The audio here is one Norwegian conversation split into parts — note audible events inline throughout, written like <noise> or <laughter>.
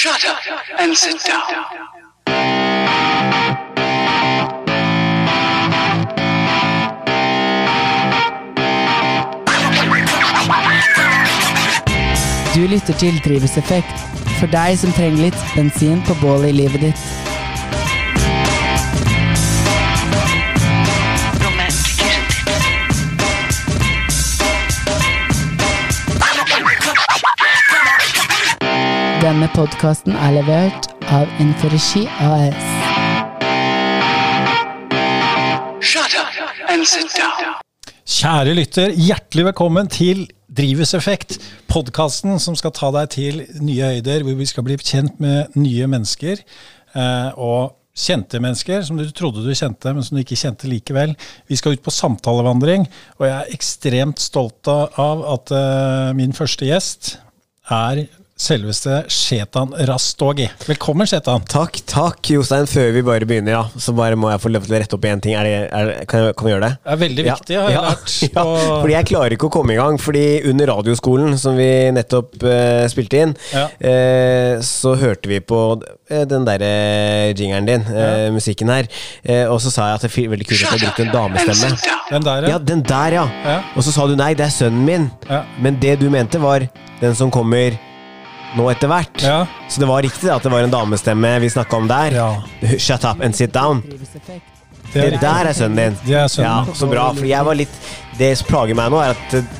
Shut up and sit down. Du lytter til Drivhuseffekt, for deg som trenger litt bensin på bålet i livet ditt. Podkasten er levert av Inforegi AS. Shut up and sit down. Kjære lytter, hjertelig velkommen til Drivhuseffekt, podkasten som skal ta deg til nye høyder, hvor vi skal bli kjent med nye mennesker. eh, Og kjente mennesker som du trodde du kjente, men som du ikke kjente likevel. Vi skal ut på samtalevandring, og jeg er ekstremt stolt av at uh, min første gjest er selveste Shetan Rastogi. Velkommen, Shetan. Takk, takk, Jostein. Før vi bare begynner, ja, så bare må jeg få lov til å rette opp i én ting. Er det, er, kan, jeg, kan vi gjøre det? Det er veldig viktig, har jeg lært. Ja, <laughs> fordi jeg klarer ikke å komme i gang. Fordi under radioskolen, som vi nettopp uh, spilte inn, Ja. eh, så hørte vi på eh, den derre jingeren din, musikken her. Og så sa jeg at det er veldig kult at du har brukt en damestemme. Den der, Ja, den der, ja. Ja. Og så sa du nei, det er sønnen min. Ja. Men det du mente, var den som kommer nå etter hvert. Ja. Så det var riktig at det var en damestemme vi snakka om der. Ja. Shut up and sit down. Det er Det der er sønnen din. Det er sønnen ja. Så bra. For jeg var litt Det som plager meg nå, er at eh,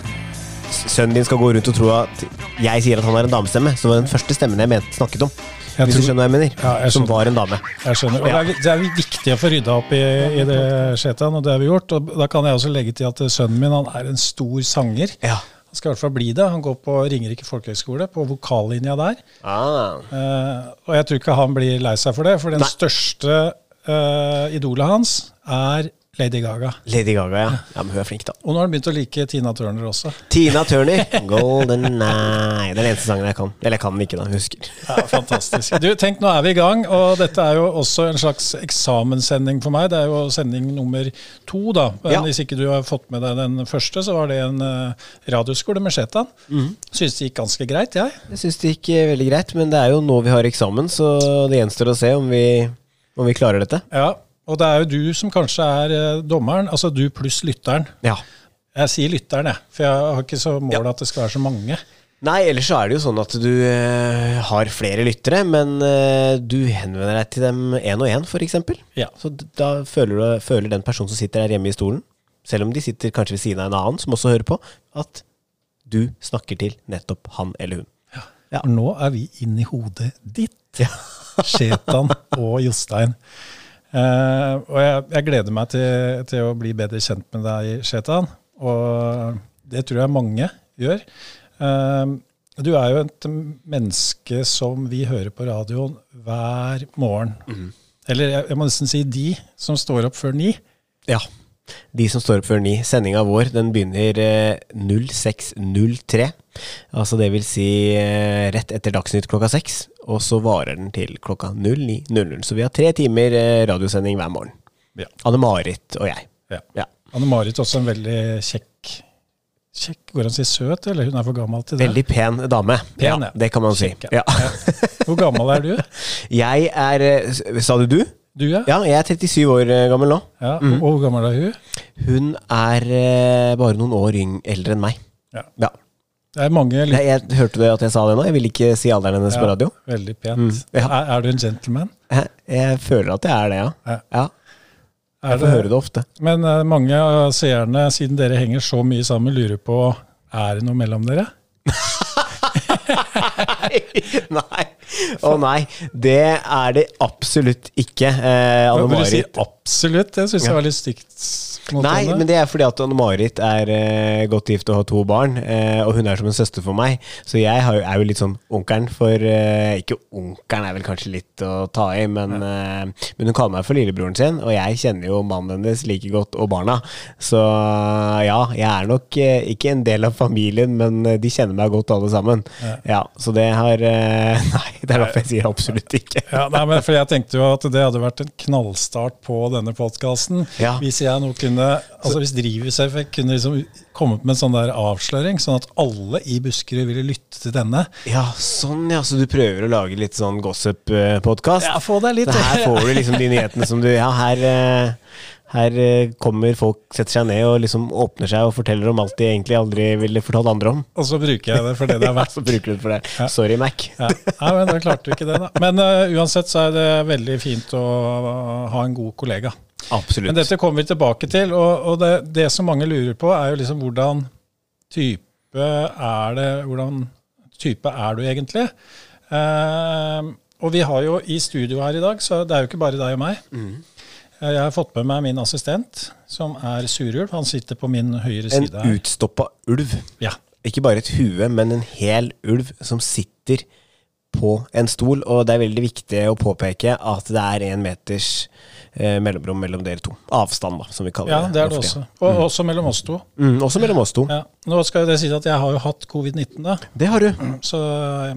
sønnen din skal gå rundt og tro at jeg sier at han har en damestemme. Som var den første stemmen jeg mente snakket om. Jeg Hvis du skjønner hva jeg mener? Ja, jeg som var en dame. Jeg skjønner. Og det, er, det er viktig å få rydda opp i, i det, Shetan, og det har vi gjort. Og da kan jeg også legge til at sønnen min han er en stor sanger. Ja. Han skal i hvert fall bli det. Han går på Ringerike folkehøgskole, på vokallinja der. Ah. Uh, og jeg tror ikke han blir lei seg for det, for den Nei. største uh, idolet hans er Lady Gaga. Lady Gaga, ja. ja. Men hun er flink, da. Og nå har du begynt å like Tina Turner også. Tina Turner. Golden Night. Det er den eneste sangen jeg kan. Eller jeg kan den ikke, da. Husker. Ja, fantastisk. Du, tenk, nå er vi i gang, og dette er jo også en slags eksamenssending for meg. Det er jo sending nummer to, da. Ja. hvis ikke du har fått med deg den første, så var det en eh, radioskole med Shetan. Mm. Syns det gikk ganske greit, jeg. Jeg syns det gikk eh, veldig greit, men det er jo nå vi har eksamen, så det gjenstår å se om vi, om vi klarer dette. Ja, og det er jo du som kanskje er eh, dommeren, altså du pluss lytteren. Ja. Jeg sier lytteren, jeg, for jeg har ikke så mål Ja. at det skal være så mange. Nei, ellers så er det jo sånn at du uh, har flere lyttere, men uh, du henvender deg til dem én og én, f.eks. Ja. Så da føler, du, føler den personen som sitter der hjemme i stolen, selv om de sitter kanskje ved siden av en annen som også hører på, at du snakker til nettopp han eller hun. Ja. ja. nå er vi inn i hodet ditt, Shetan og Jostein. Eh, og jeg, jeg gleder meg til, til å bli bedre kjent med deg, Shetan. Og det tror jeg mange gjør. Eh, du er jo et menneske som vi hører på radioen hver morgen. Eller jeg, jeg må nesten si de som står opp før ni. Ja. De som står opp før ni. Sendinga vår den begynner eh, 06.03. Altså det vil si eh, rett etter Dagsnytt klokka seks. Og så varer den til klokka 09.00. Så vi har tre timer eh, radiosending hver morgen. Ja. Anne-Marit og jeg. Ja. Ja. Anne-Marit også en veldig kjekk Kjekk, Går det an å si søt, eller hun er for gammel til det? Veldig pen dame. Pen, ja. ja, det kan man si. Kjekk, Ja. Hvor gammel er du? <laughs> Jeg er eh, Sa du du? Du, ja? Ja, jeg er 37 år eh, gammel nå. Ja, og hvor gammel er hun? Hun er eh, bare noen år eldre enn meg. Ja. Ja. Det er mange Nei, jeg, hørte du at jeg sa det nå? Jeg vil ikke si alderen hennes på radio. Veldig pent. Mm, ja. er, er du en gentleman? Jeg, jeg føler at jeg er det, ja. Ja. ja. Jeg får høre det ofte. Men uh, mange av seerne, siden dere henger så mye sammen, lurer på er det noe mellom dere? <laughs> nei. <laughs> Å nei. Det er det absolutt ikke. Eh, vil du si absolutt? Det syns jeg var litt stygt. Nei, henne. men det er fordi at Anne-Marit er eh, godt gift og har to barn, eh, og hun er som en søster for meg. Så jeg har, er jo litt sånn onkelen for eh, Ikke onkelen er vel kanskje litt å ta i, men, eh, men hun kaller meg for lillebroren sin, og jeg kjenner jo mannen hennes like godt, og barna. Så ja, jeg er nok eh, ikke en del av familien, men de kjenner meg godt alle sammen. Ja, Så det har <laughs> Nei, Det er derfor jeg sier absolutt ikke. Ja, nei, men for Jeg tenkte jo at det hadde vært en knallstart på denne podkasten. Ja. Hvis jeg nå kunne, altså hvis Drivhuseffekt kunne liksom kommet med en sånn der avsløring, sånn at alle i Buskerud ville lytte til denne. Ja, sånn ja, så du prøver å lage litt sånn gossip-podkast? Ja, få deg litt Så her får du liksom de nyhetene som du Ja, her, eh, her eh, kommer folk, setter seg ned og liksom åpner seg og forteller om alt de egentlig aldri ville fortalt andre om. Og så bruker jeg det for det det er verdt. <laughs> Så bruker du det for det. Sorry, Mac. Ja. Nei, men da klarte du ikke det, da. Men uh, uansett så er det veldig fint å ha en god kollega. Absolutt. Men dette kommer vi tilbake til, og, og det, det som mange lurer på, er jo liksom hvordan type er det Hvordan type er du egentlig? Uh, og vi har jo i studio her i dag, så det er jo ikke bare deg og meg. Eh, Jeg har fått med meg min assistent, som er Surulv. Han sitter på min høyre En side her. utstoppa ulv. Ja. Ikke bare et hue, men en hel ulv som sitter på en stol. Og det er veldig viktig å påpeke at det er én meters eh, mellomrom mellom dere to. Avstand, da, som vi kaller det. ja, det. er det også. Og Og også mellom oss to. Mm, også mellom oss to. Ja. Nå skal jo det si at jeg har jo hatt covid-19, da. Det har du. Så eh,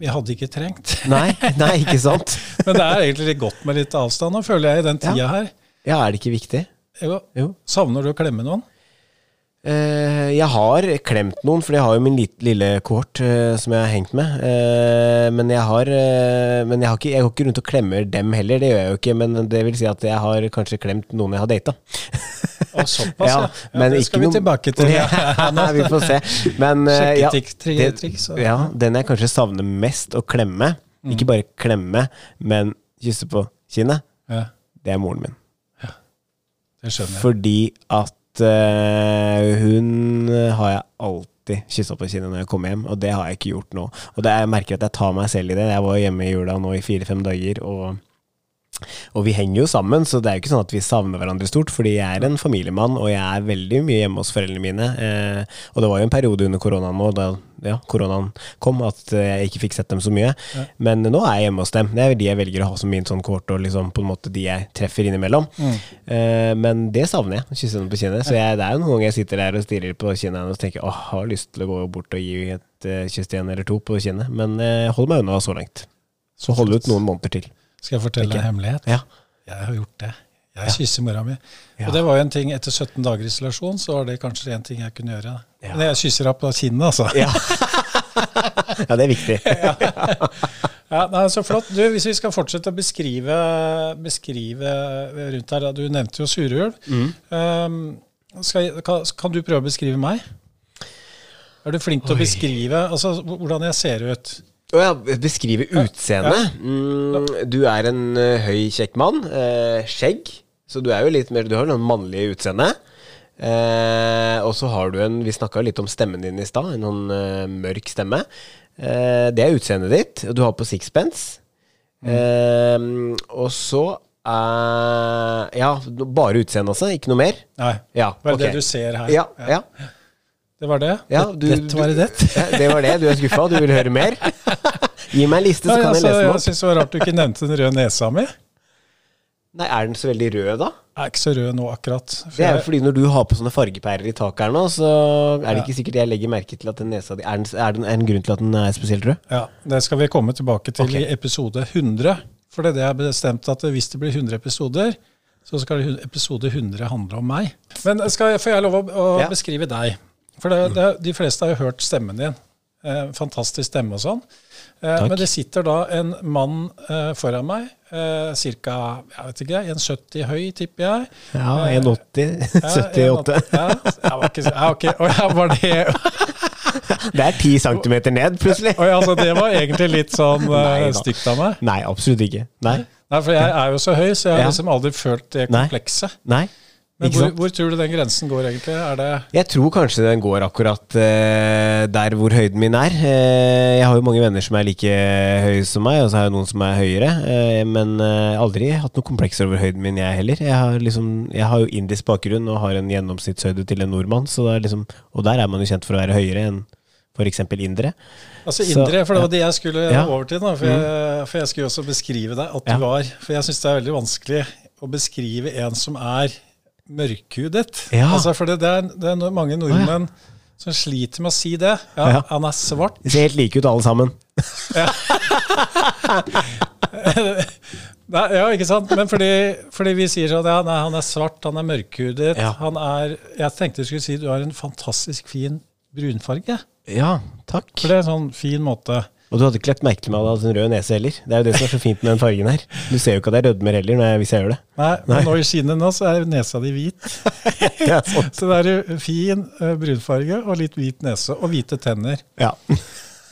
vi hadde ikke trengt. <laughs> Nei, nei, ikke sant? <laughs> Men det er egentlig godt med litt avstand, nå føler jeg, i den tida her. Ja, er det ikke viktig? Jo, Jo. savner du å klemme noen? Eh, jeg har klemt noen, for jeg har jo min lille kohort eh, som jeg har hengt med. Eh, men jeg har, men jeg, har ikke, jeg går ikke rundt og klemmer dem heller, det gjør jeg jo ikke. Men det vil si at jeg har kanskje klemt noen jeg har data. Og såpass, <laughs> ja. ja det skal vi noen- tilbake til. Ja, <laughs> vi får se. Men ja, det, ja, den jeg kanskje savner mest å klemme, Mm. ikke bare klemme, men kysse på kinnet, Ja, det er moren min. Fordi at eh, hun har jeg alltid kyssa på kinnet når jeg kommer hjem, og det har jeg ikke gjort nå. Og det, jeg merker at jeg tar meg selv i det. Jeg var hjemme i jula nå i fire-fem dager, og, og vi henger jo sammen, så det er jo ikke sånn at vi savner hverandre stort, fordi jeg er en familiemann, og jeg er veldig mye hjemme hos foreldrene mine. Eh, og det var jo en periode under koronaen nå, da ja, koronaen kom, at eh, jeg ikke fikk sett dem så mye. Men nå er jeg hjemme hos dem. Det er de jeg velger å ha som min sånn kort, og liksom på en måte de jeg treffer innimellom. Eh, men det savner jeg, kysse dem på kinnet. Så jeg, det er jo noen ganger jeg sitter der og stirrer på kinnet hennes og tenker åh, jeg har lyst til å gå bort og gi et uh, kyss til en eller to på kinnet, men uh, hold meg unna så langt. Så hold ut noen måneder til. Skal jeg fortelle en hemmelighet? Ja. Jeg har gjort det. Jeg kysser mora mi. Ja. Og det var jo en ting etter 17 dager isolasjon, så var det kanskje en ting jeg kunne gjøre. Ja. Men jeg kysser henne på kinnet, altså. Ja. <laughs> ja, det er viktig. <laughs> Ja, nei, så flott. Du, hvis vi skal fortsette å beskrive, beskrive rundt her, du nevnte jo surulv. Mm. Um, skal, kan, kan du prøve å beskrive meg? Er du flink til å beskrive altså, hvordan jeg ser ut? Å ja, beskrive utseendet. Mm, du er en uh, høy, kjekk mann. Uh, skjegg. Så du er jo litt mer Du har noe mannlig utseende. Uh, og så har du en Vi snakka litt om stemmen din i stad. En sånn mørk stemme. Det er utseendet ditt. og Du har på sixpence. Eh, og så Ja, bare utseendet, altså. Ikke noe mer? Nei, Ja, var det du ser her. Ja, ja. Det var det? Ja, du- det var <laughs> det? Ja, det var det. Du er skuffa, du vil høre mer? <laughs> Gi meg en liste, så Nei, kan altså, jeg lese den opp. jeg syns det var rart du ikke nevnte den røde nesa mi. Nei, Er den så veldig rød, da? Jeg er ikke så rød nå, akkurat. Det er jo fordi når du har på sånne fargepærer i taket her nå, så er det ikke sikkert jeg legger merke til at den nesa di Er, er, det en grunn til at den er spesielt rød? Ja, Det skal vi komme tilbake til okay. i episode 100. For det er det jeg har bestemt at hvis det blir 100 episoder, så skal episode 100 handle om meg. Men skal får jeg lov å, å Ja. beskrive deg? For det, det, de fleste har jo hørt stemmen din. Eh, fantastisk stemme og sånn. Eh, men det sitter da en mann eh, foran meg, eh, ca. 1,70 høy, tipper jeg. Ja, Eh, 1,80. Ja, <laughs> 78. Ja, jeg var ikke, ja, ok. Og ja, var det <laughs> Det er 10 centimeter ned, plutselig. Oi, altså, Det var egentlig litt sånn uh, stygt av meg. Nei, absolutt ikke. Nei. Nei, for jeg er jo så høy, så jeg har Ja. liksom aldri følt det Nei. Nei. Men hvor, hvor tror du den grensen går, egentlig? Det Jeg tror kanskje den går akkurat uh, der hvor høyden min er. Uh, jeg har jo mange venner som er like høye som meg, og så har jeg noen som er høyere. Uh, men uh, aldri hatt noen komplekser over høyden min, jeg heller. Jeg har, liksom, jeg har jo indisk bakgrunn og har en gjennomsnittshøyde til en nordmann, liksom, og der er man jo kjent for å være høyere enn f.eks. indere. Altså Så, indre, for det var det jeg skulle Ja. over til. Da, for, jeg, for jeg skulle også beskrive deg, at du Ja. var For jeg syns det er veldig vanskelig å beskrive en som er mørkhudet. Ja. Altså, for det, er, det er mange nordmenn som sliter med å si det. Ja, Ja. Han er svart. De ser helt like ut alle sammen. <laughs> <laughs> Nei, ja, ikke sant? Men fordi, fordi vi sier sånn ja, nei, han er svart, han er mørkhudet. Ja. Han er Jeg tenkte du skulle si du har en fantastisk fin brunfarge. Ja, takk. For det er en sånn fin måte. Og du hadde ikke lagt merke til meg at jeg hadde en rød nese heller. Det er jo det som er så fint med den fargen her. Du ser jo ikke at jeg rødmer heller når jeg, hvis jeg gjør det. Nei, men nå i skinnet nå, så er nesa di hvit. <laughs> Sånn. Så det er jo fin eh, brunfarge og litt hvit nese og hvite tenner. Ja. <laughs>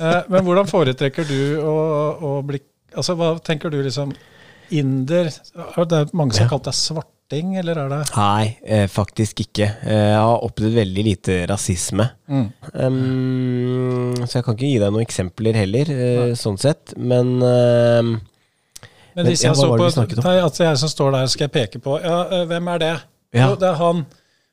Eh, men hvordan foretrekker du å, å bli Altså, hva tenker du liksom Inder Det Er det mange som har kalt deg svarting, eller er det Nei, eh, faktisk ikke. Eh, jeg har opplevd veldig lite rasisme. Mm. Um, så jeg kan ikke gi deg noen eksempler heller, eh, sånn sett. Men ehm, Men hvis jeg hva så på? Nei, at jeg som står der, skal jeg peke på Ja, eh, hvem er det? Ja. Jo, det er han.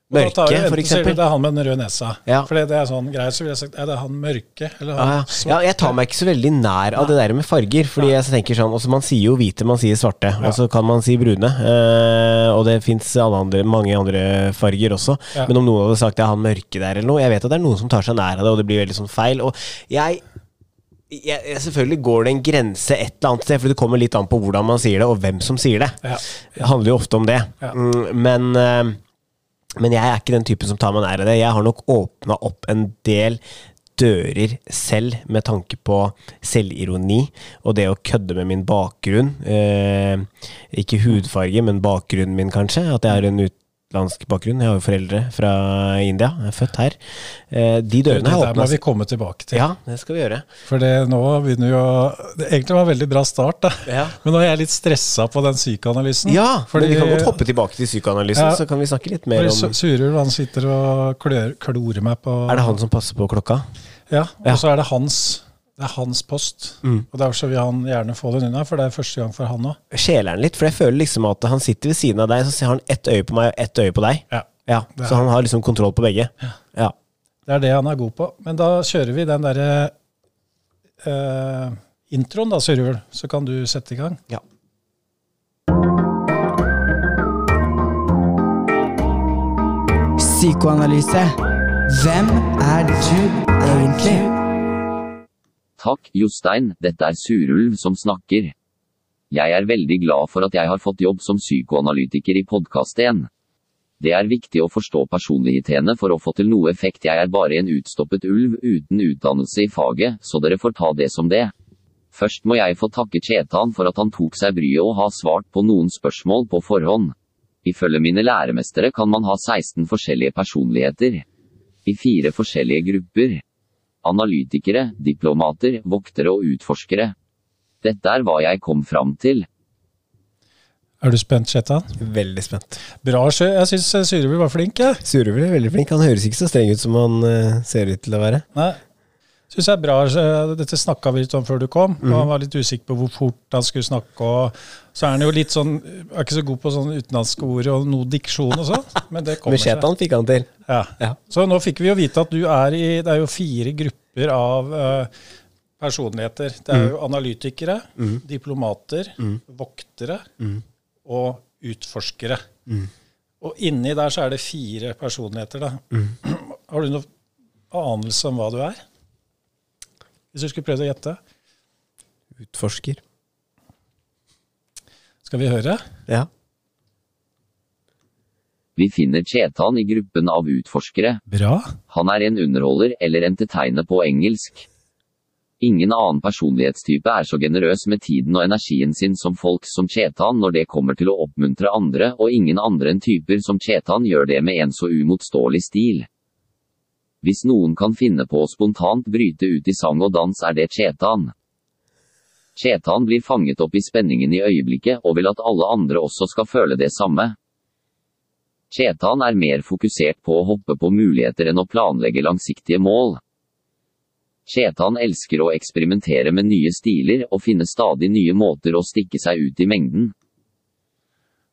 Mørke, for eksempel. Det er han med den røde nesa. Ja. For det er sånn greit, så ville jeg sagt er det han mørke. Eller ja, han ja. svarte. ja, jeg tar meg ikke så veldig nær av det der med farger. Fordi jeg tenker sånn, også Man sier jo hvite, man sier svarte, og så kan man si brune. eh, og det fins mange andre farger også. Ja. Men om noen hadde sagt det er han mørke der eller noe Jeg vet at det er noen som tar seg nær av det, og det blir veldig sånn feil. Og jeg jeg, jeg- selvfølgelig går det en grense et eller annet sted, for det kommer litt an på hvordan man sier det, og hvem som sier det. Ja. Det handler jo ofte om det. Ja. Mm, men, eh, men jeg er ikke den typen som tar meg nær av det. Jeg har nok åpna opp en del dører selv med tanke på selvironi og det å kødde med min bakgrunn. Eh, ikke hudfarge, men bakgrunnen min, kanskje. At jeg har en utenlandsk bakgrunn. Jeg har jo foreldre fra India. Jeg er født her. Eh, de dørene har der jeg må vi komme tilbake til. Ja, det skal vi gjøre. For det nå begynner jo det Egentlig var en veldig bra start, da. Ja. Men nå er jeg litt stressa på den psykoanalysen. Ja, Fordi- men vi kan godt hoppe tilbake til psykoanalysen, Ja. så kan vi snakke litt mer om Surul, han sitter og klør, klorer meg på Er det han som passer på klokka? Ja, og så er det hans Det er hans post. Mm. Og Derfor vil han gjerne få den unna, for det er første gang for han òg. Skjeler han litt? For jeg føler liksom at han sitter ved siden av deg, så har han ett øye på meg og ett øye på deg. Ja. Ja, Så han har liksom kontroll på begge. Ja. Det er det han er god på. Men da kjører vi den derre uh, introen, da, Sørjul. Så kan du sette i gang. ja. Psykoanalyse. Hvem er du egentlig? Takk, Jostein, dette er Surulv som snakker. Jeg er veldig glad for at jeg har fått jobb som psykoanalytiker i podkast 1. Det er viktig å forstå personlighetene for å få til noe effekt. Jeg er bare en utstoppet ulv uten utdannelse i faget, så dere får ta det som det. Først må jeg få takke Chetan for at han tok seg bryet og har svart på noen spørsmål på forhånd. Ifølge mine læremestere kan man ha 16 forskjellige personligheter. I fire forskjellige grupper. Analytikere, diplomater, voktere og utforskere. Dette er hva jeg kom fram til. Er du spent, Chetan? Veldig spent. Bra. sjø. Jeg syns Syrevi var flink, Ja. Syrevi er veldig flink. Han høres ikke så streng ut som han eh, ser ut til å være. Nei. Syns jeg er bra. Dette snakka vi litt om før du kom, Mhm. og han var litt usikker på hvor fort han skulle snakke. og Så er han jo litt sånn Er ikke så god på sånne utenlandske ord og noe diksjon og sånn, men det kommer <laughs> Men Chetan fikk han til. Ja. Ja. Så nå fikk vi jo vite at du er i Det er jo fire grupper av eh, personligheter. Det er jo analytikere, diplomater, voktere og utforskere. Og inni der så er det fire personligheter, da. <clears throat> Har du noen anelse om hva du er? Hvis du skulle prøvd å gjette? Utforsker. Skal vi høre? Ja. Vi finner Chetan i gruppen av utforskere. Bra. Han er en underholder, eller entertainer på engelsk. Ingen annen personlighetstype er så generøs med tiden og energien sin som folk som Chetan når det kommer til å oppmuntre andre, og ingen andre enn typer som Chetan gjør det med en så umotståelig stil. Hvis noen kan finne på å spontant bryte ut i sang og dans, er det Chetan. Chetan blir fanget opp i spenningen i øyeblikket, og vil at alle andre også skal føle det samme. Chetan er mer fokusert på å hoppe på muligheter enn å planlegge langsiktige mål. Chetan elsker å eksperimentere med nye stiler og finne stadig nye måter å stikke seg ut i mengden.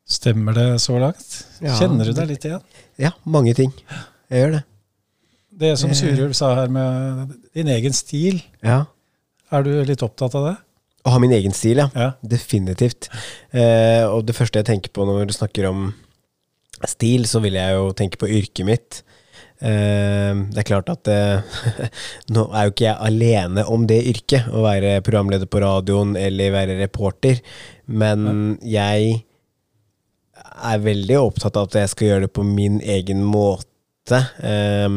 Stemmer det så langt? Ja. Kjenner du deg litt igjen? ja, mange ting. Jeg gjør det. Det som Surulv sa her med din egen stil, Ja. er du litt opptatt av det? Å ha min egen stil, ja. Ja. Definitivt. Eh, og det første jeg tenker på når du snakker om stil, så vil jeg jo tenke på yrket mitt. Eh, det er klart at eh, <laughs> nå er jo ikke jeg alene om det yrket, å være programleder på radioen eller være reporter, men jeg er veldig opptatt av at jeg skal gjøre det på min egen måte, eh,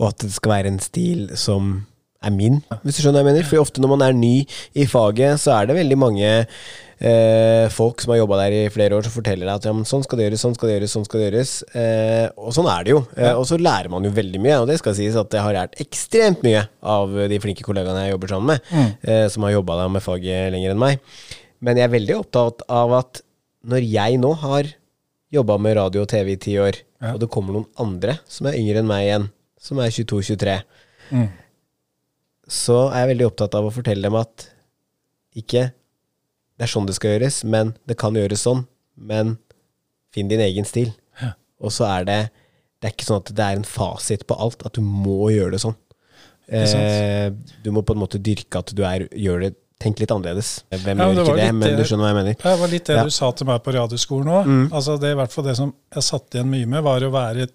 og at det skal være en stil som er min, hvis du skjønner hva jeg mener. For ofte når man er ny i faget, så er det veldig mange eh, folk som har jobba der i flere år, som forteller deg at ja, sånn skal det gjøres, sånn skal det gjøres, sånn skal det gjøres. Eh, og sånn er det jo. Eh, og så lærer man jo veldig mye, og det skal sies at jeg har lært ekstremt mye av de flinke kollegaene jeg jobber sammen med, eh, som har jobba med faget lenger enn meg. Men jeg er veldig opptatt av at når jeg nå har jobba med radio og TV i ti år, og det kommer noen andre som er yngre enn meg igjen, som er 22-23, så er jeg veldig opptatt av å fortelle dem at ikke det er sånn det skal gjøres, men det kan gjøres sånn. Men finn din egen stil. Og så er det Det er ikke sånn at det er en fasit på alt, at du må gjøre det sånn. Eh, du må på en måte dyrke at du er, gjør det Tenk litt annerledes. Hvem Ja, gjør ikke det, men du skjønner hva jeg mener. Det var litt det Ja. Mm. du sa til meg på radioskolen òg. Altså, det i hvert fall det som jeg satt igjen mye med, var å være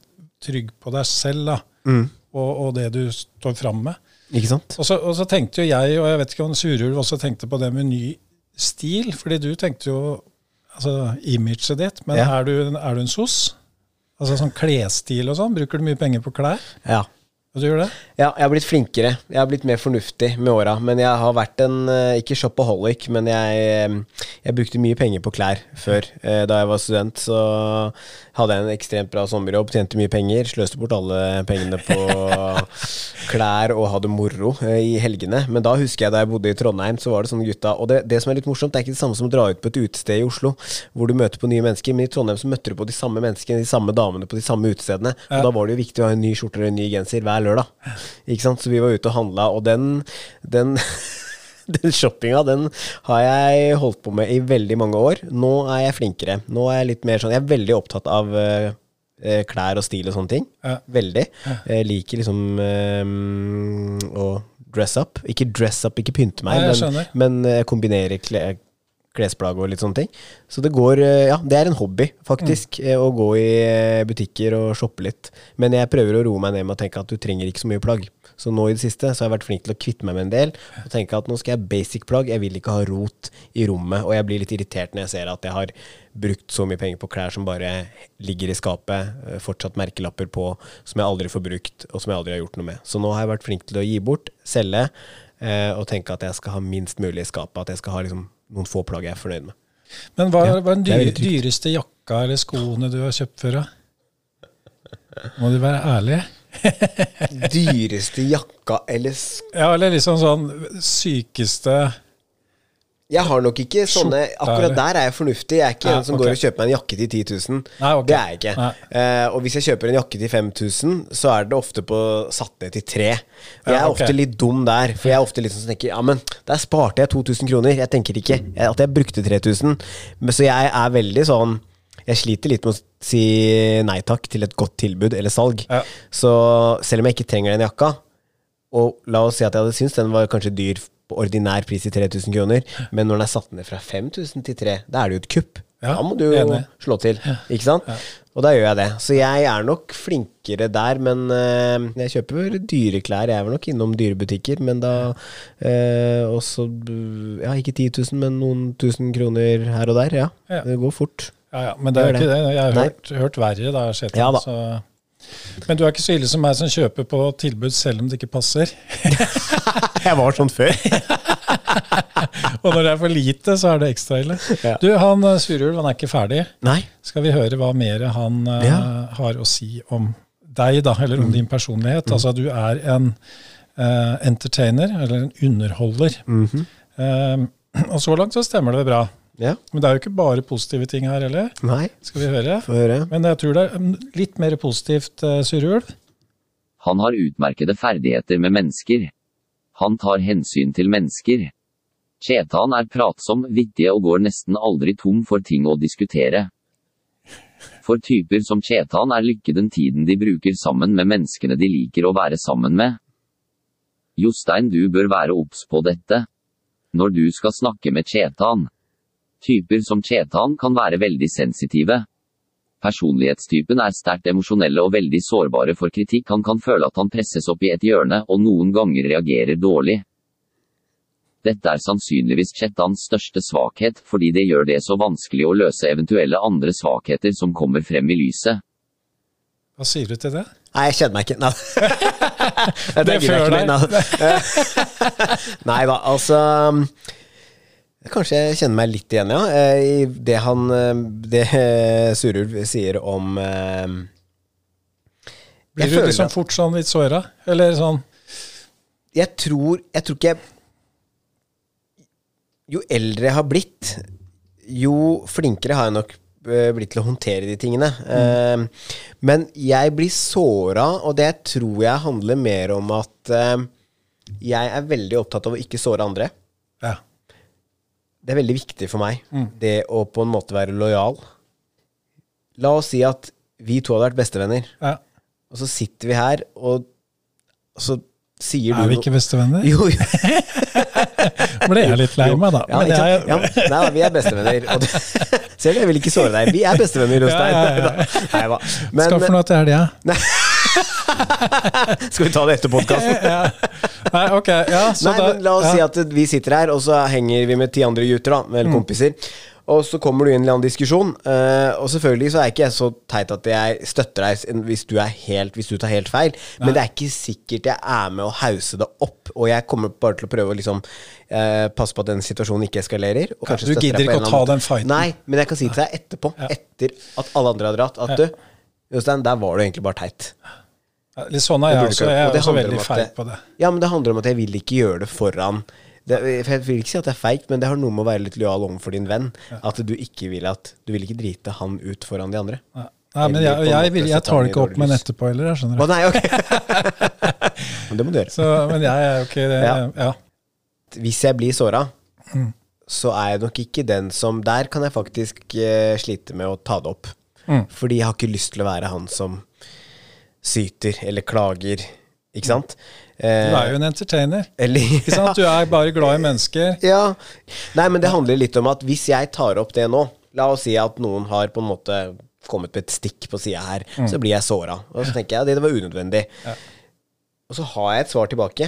trygg på deg selv da. Mm. og, og det du står fram med. Ikke sant? Og så, og så tenkte jo jeg, og jeg vet ikke om Surulv også tenkte på det med ny stil, fordi du tenkte jo altså imaget ditt, men Ja. er, du, er du en sos? Altså sånn klesstil og sånn, bruker du mye penger på klær? Ja. Du gjør det? Ja, jeg har blitt flinkere. Jeg har blitt mer fornuftig med åra. Men jeg har vært en eh, Ikke shopaholic, men jeg, eh, jeg brukte mye penger på klær før. Eh, Da jeg var student, så hadde jeg en ekstremt bra sommerjobb, tjente mye penger, sløste bort alle pengene på <laughs> klær og hadde moro eh, i helgene. Men da husker jeg da jeg bodde i Trondheim, så var det sånn gutta Og det, det som er litt morsomt, det er ikke det samme som å dra ut på et utested i Oslo, hvor du møter på nye mennesker, men i Trondheim så møtte du på de samme menneskene, de samme damene på de samme utestedene. Og da var det jo viktig å ha en ny skjorte og en ny genser hver lørdag. Ikke sant? Så vi var ute og handla, og den, den <laughs> <laughs> Den shoppinga den har jeg holdt på med i veldig mange år. Nå er jeg flinkere. Nå er jeg litt mer sånn Jeg er veldig opptatt av eh, klær og stil og sånne ting. Ja. Veldig. Jeg liker liksom um, å dress up. Ikke dress up, ikke pynte meg, ja, jeg men, men kombinere klær klesplagg og litt sånne ting. Så det går Ja, det er en hobby, faktisk, Mm. å gå i butikker og shoppe litt. Men jeg prøver å roe meg ned med å tenke at du trenger ikke så mye plagg. Så nå i det siste så har jeg vært flink til å kvitte meg med en del og tenke at nå skal jeg basic plagg. Jeg vil ikke ha rot i rommet, og jeg blir litt irritert når jeg ser at jeg har brukt så mye penger på klær som bare ligger i skapet, eh, fortsatt merkelapper på, som jeg aldri får brukt, og som jeg aldri har gjort noe med. Så nå har jeg vært flink til å gi bort, selge, eh, og tenke at jeg skal ha minst mulig i skapet. At jeg skal ha liksom noen få plagg jeg er fornøyd med. Men hva er den dyre, dyreste jakka eller skoene du har kjøpt før? da? Må du være ærlig? <laughs> Dyreste jakka eller. Ja, eller liksom sånn sykeste Jeg har nok ikke sånne Akkurat der er jeg fornuftig. Jeg er ikke Ja, en som okay. går og kjøper meg en jakke til 10 000. Nei, okay. Det er jeg ikke. Eh, og hvis jeg kjøper en jakke til 5000, så er det ofte på satt ned til 3. Jeg jeg Ja, er ofte litt dum der, for jeg er ofte litt sånn som tenker Ja, men der sparte jeg 2000 kroner. Jeg tenker ikke at jeg brukte 3000. Men så jeg er veldig sånn Jeg sliter litt med å si nei takk til et godt tilbud eller salg. Ja. Så selv om jeg ikke trenger den jakka, og la oss si at jeg hadde syntes den var kanskje dyr på ordinær pris i 3000 kroner, men når den er satt ned fra 5000 til 3, da er det jo et kupp. Ja, da må du jo slå til, ikke sant? Og da gjør jeg det. Så jeg er nok flinkere der, men eh, jeg kjøper dyre klær. Jeg vel nok innom dyrebutikker, men da eh, også Ja, ikke 10 000, men noen tusen kroner her og der. Ja, Ja. det går fort. Ja, ja, men det er ikke det. Jeg har hørt, hørt verre da, Kjetil. Ja da. så- Men du er ikke så ille som meg som kjøper på tilbud selv om det ikke passer. <laughs> Jeg var sånn før. <laughs> Og når det er for lite, så er det ekstra ille. Ja. Du, han eh, Surulv, han er ikke ferdig. Nei. Skal vi høre hva mer han ja. uh, har å si om deg, da, eller om din personlighet? Altså, du er en uh, entertainer, eller en underholder. Eh, <clears throat> og så langt så stemmer det bra. Ja. Men det er jo ikke bare positive ting her heller. Nei. Skal vi høre? Få høre. Men jeg tror det er mm, litt mer positivt, uh, Surulv. Han har utmerkede ferdigheter med mennesker. Han tar hensyn til mennesker. Chetan er pratsom, vittig og går nesten aldri tom for ting å diskutere. For typer som Chetan er lykke den tiden de bruker sammen med menneskene de liker å være sammen med. Jostein, du bør være obs på dette. Når du skal snakke med Chetan. Typer som Chetan kan være veldig sensitive. Personlighetstypen er sterkt emosjonelle og veldig sårbare for kritikk. Han kan føle at han presses opp i et hjørne, og noen ganger reagerer dårlig. Dette er sannsynligvis Chetans største svakhet, fordi det gjør det så vanskelig å løse eventuelle andre svakheter som kommer frem i lyset. Hva sier du til det? Nei, jeg kjenner meg ikke. Nei. <laughs> det Det jeg fører ikke. <laughs> Nei da, altså Kanskje jeg kjenner meg litt igjen, ja. eh, I det han eh, Det eh, Surulv sier om Blir du liksom fort sånn litt såra? Eller sånn Jeg tror Jeg tror ikke Jo eldre jeg har blitt, jo flinkere har jeg nok blitt til å håndtere de tingene. Mm. men jeg blir såra, og det tror jeg handler mer om at jeg er veldig opptatt av å ikke såre andre. Ja. Det er veldig viktig for meg, det å på en måte være lojal. La oss si at vi to hadde vært bestevenner, ja. og så sitter vi her, og så sier du Er vi ikke bestevenner? Jo, jo. <laughs> Ble jeg litt lei meg, da. Ja, Men jeg, ja, nei da, vi er bestevenner. Og du... <laughs> selv jeg vil ikke såre deg. Vi er bestevenner, Jostein. Ja, ja, ja. Skal for noe til helga. <laughs> skal vi ta det etter podkasten? <laughs> Nei, ok. Ja, så Nei, da, men la oss ja. si at vi sitter her, og så henger vi med ti andre gutter, da, Mm. eller kompiser. Og så kommer du inn i en eller annen diskusjon, eh, og selvfølgelig så er ikke jeg så teit at jeg støtter deg hvis du, er helt, hvis du tar helt feil, men det er ikke sikkert jeg er med å hause det opp, og jeg kommer bare til å prøve å liksom eh, passe på at den situasjonen ikke eskalerer. Du gidder ikke å ta den fighten. Nei, men jeg kan si til deg etterpå, etter at alle andre har dratt, at du, Jostein, der var du egentlig bare teit. Litt sånn er jeg også. Jeg er også veldig feig på det. Ja, men det handler om at jeg vil ikke gjøre det foran det, Jeg vil ikke si at det er feigt, men det har noe med å være litt lojal overfor din venn. At du ikke vil at Du vil ikke drite han ut foran de andre. Nei, Nei, men jeg, jeg, jeg, vil, jeg tar det ikke opp med en etterpå heller, jeg skjønner Å nei, ok. <laughs> men det må du gjøre. Så, men jeg er jo ikke det. Ja. Ja. Hvis jeg blir såra, Mm. så er jeg nok ikke den som Der kan jeg faktisk uh, slite med å ta det opp. Mm. Fordi jeg har ikke lyst til å være han som syter eller klager, ikke sant? Du er jo en entertainer. Eller, <laughs> Ikke sant? Du er bare glad i mennesker. <laughs> Ja. Nei, men det handler litt om at hvis jeg tar opp det nå La oss si at noen har på en måte kommet med et stikk på sida her, så blir jeg såra. Og så tenker jeg at det var unødvendig. Og så har jeg et svar tilbake,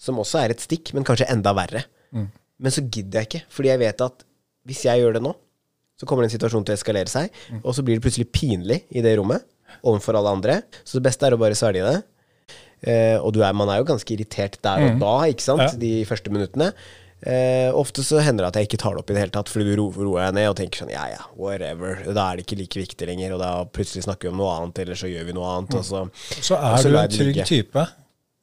som også er et stikk, men kanskje enda verre. Men så gidder jeg ikke, fordi jeg vet at hvis jeg gjør det nå, så kommer den situasjonen til å eskalere seg, og så blir det plutselig pinlig i det rommet overfor alle andre. Så det beste er å bare svelge det. Eh, og du er, man er jo ganske irritert der og da, ikke sant? Ja. De første minuttene. Eh, ofte så hender det at jeg ikke tar det opp i det hele tatt, fordi du ro- roer deg ned og tenker sånn ja ja, whatever. Da er det ikke like viktig lenger, og da plutselig snakker vi om noe annet, eller så gjør vi noe annet. Og så, Så er så du en trygg like. type.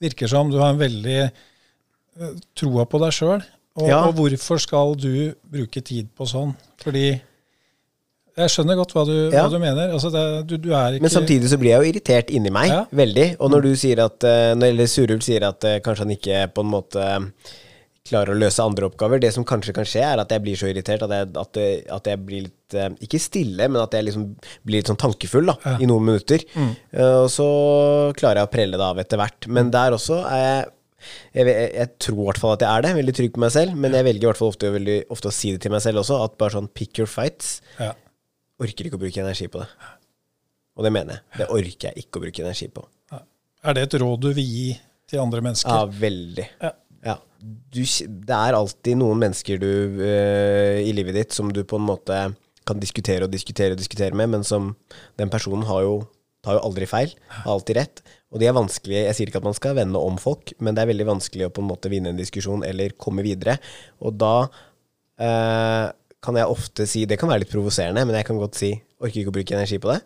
Virker som du har en veldig eh, troa på deg sjøl. Og, Ja. og hvorfor skal du bruke tid på sånn? Fordi jeg skjønner godt hva du, Ja. hva du mener. Altså det, du, du er ikke Men samtidig så blir jeg jo irritert inni meg, Ja. veldig. Og når du sier at eh, når- Eller Surulv sier at eh, kanskje han ikke på en måte klarer å løse andre oppgaver. Det som kanskje kan skje, er at jeg blir så irritert at jeg, at at jeg blir litt eh, Ikke stille, men at jeg liksom blir litt sånn tankefull da, Ja. i noen minutter. Mm. og så klarer jeg å prelle det av etter hvert. Men der også er jeg jeg, jeg, jeg tror i hvert fall at jeg er det, veldig trygg på meg selv, men jeg velger i hvert fall ofte, ofte å si det til meg selv også, at bare sånn pick your fights. ja. Orker ikke å bruke energi på det. Og det mener jeg. Det orker jeg ikke å bruke energi på. Er det et råd du vil gi til andre mennesker? Ja, veldig. Ja. Ja. Du, det er alltid noen mennesker du, uh, i livet ditt som du på en måte kan diskutere og diskutere og diskutere med, men som den personen har jo, tar jo aldri feil, har alltid rett. Og de er vanskelige, Jeg sier ikke at man skal vende om folk, men det er veldig vanskelig å på en måte vinne en diskusjon eller komme videre. Og da eh, kan jeg ofte si Det kan være litt provoserende, men jeg kan godt si orker ikke å bruke energi på det.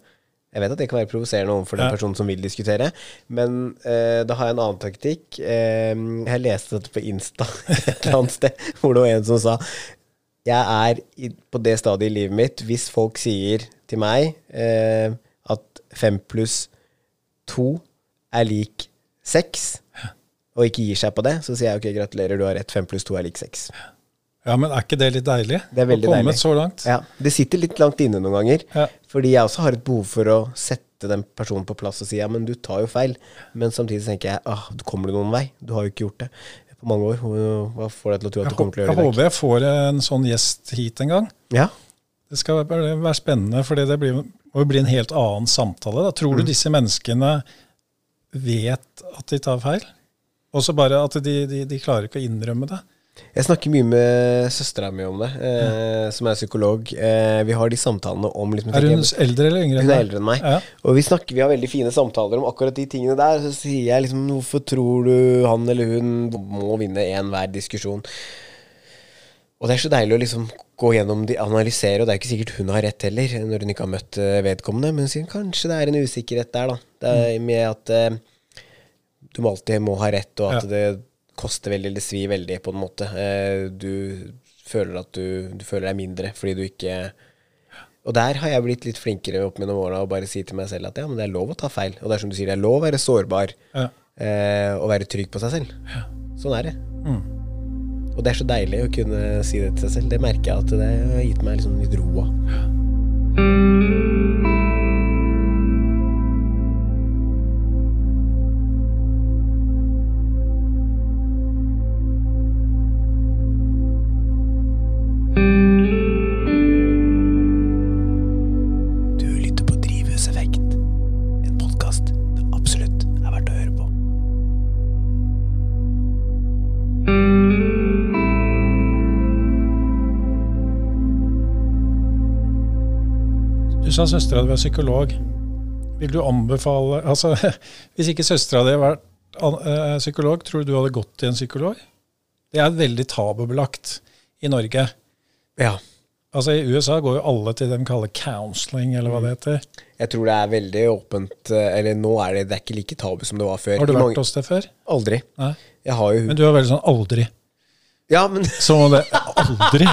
Jeg vet at det kan være provoserende overfor den personen som vil diskutere, men eh, da har jeg en annen taktikk. Eh, jeg leste dette på Insta <laughs> et eller annet sted, hvor det var en som sa Jeg er på det stadiet i livet mitt hvis folk sier til meg eh, at fem pluss to er lik seks, og ikke gir seg på det, så sier jeg ok, gratulerer, du har rett, fem pluss to er lik seks. Ja, men er ikke det litt deilig? Det er veldig å komme deilig. så langt? Ja, Det sitter litt langt inne noen ganger. Ja. Fordi jeg også har et behov for å sette den personen på plass og si ja, men du tar jo feil. Men samtidig tenker jeg ah, kommer du noen vei? Du har jo ikke gjort det på mange år. Hva får deg til å tro at du kommer til å gjøre det? Jeg håper jeg får en sånn gjest hit en gang. Ja, Det skal være, være spennende, for det blir må bli en helt annen samtale. Da. Tror du Mm. disse menneskene vet at de tar feil? Og så bare at de, de, de klarer ikke å innrømme det. Jeg snakker mye med søstera mi om det, eh, som er psykolog. Eh, vi har de samtalene om liksom, Er hun eldre eller yngre? Hun er eldre enn meg. Ja. Og vi snakker, vi har veldig fine samtaler om akkurat de tingene der. Så sier jeg liksom Hvorfor tror du han eller hun må vinne enhver diskusjon? Og det er så deilig å liksom gå gjennom de, analysere, og det er ikke sikkert hun har rett heller, når hun ikke har møtt eh, vedkommende, men hun sier kanskje det er en usikkerhet der, da. Det er med at eh, du alltid må ha rett, og at Ja. det koster veldig, eller svir veldig, på en måte. Eh, du føler at du, du føler deg mindre fordi du ikke Og der har jeg blitt litt flinkere opp gjennom åra og bare si til meg selv at ja, men det er lov å ta feil. Og det er som du sier, det er lov å være sårbar Ja. eh, og være trygg på seg selv. Sånn er det. Mm. Og det er så deilig å kunne si det til seg selv. Det merker jeg at det har gitt meg liksom litt ro av. sa søstera di var psykolog. Vil du anbefale altså, <laughs> Hvis ikke søstera di hadde vært eh, psykolog, tror du du hadde gått til en psykolog? Det er veldig tabubelagt i Norge. Ja. Altså I USA går jo alle til det de kaller counseling, eller hva det heter. Jeg tror det er veldig åpent eh, Eller nå er det, det er ikke like tabu som det var før. Har du vært hos det før? Aldri. Nei. Jeg har jo Men du er veldig sånn aldri. Ja, men <laughs> Som om det Aldri!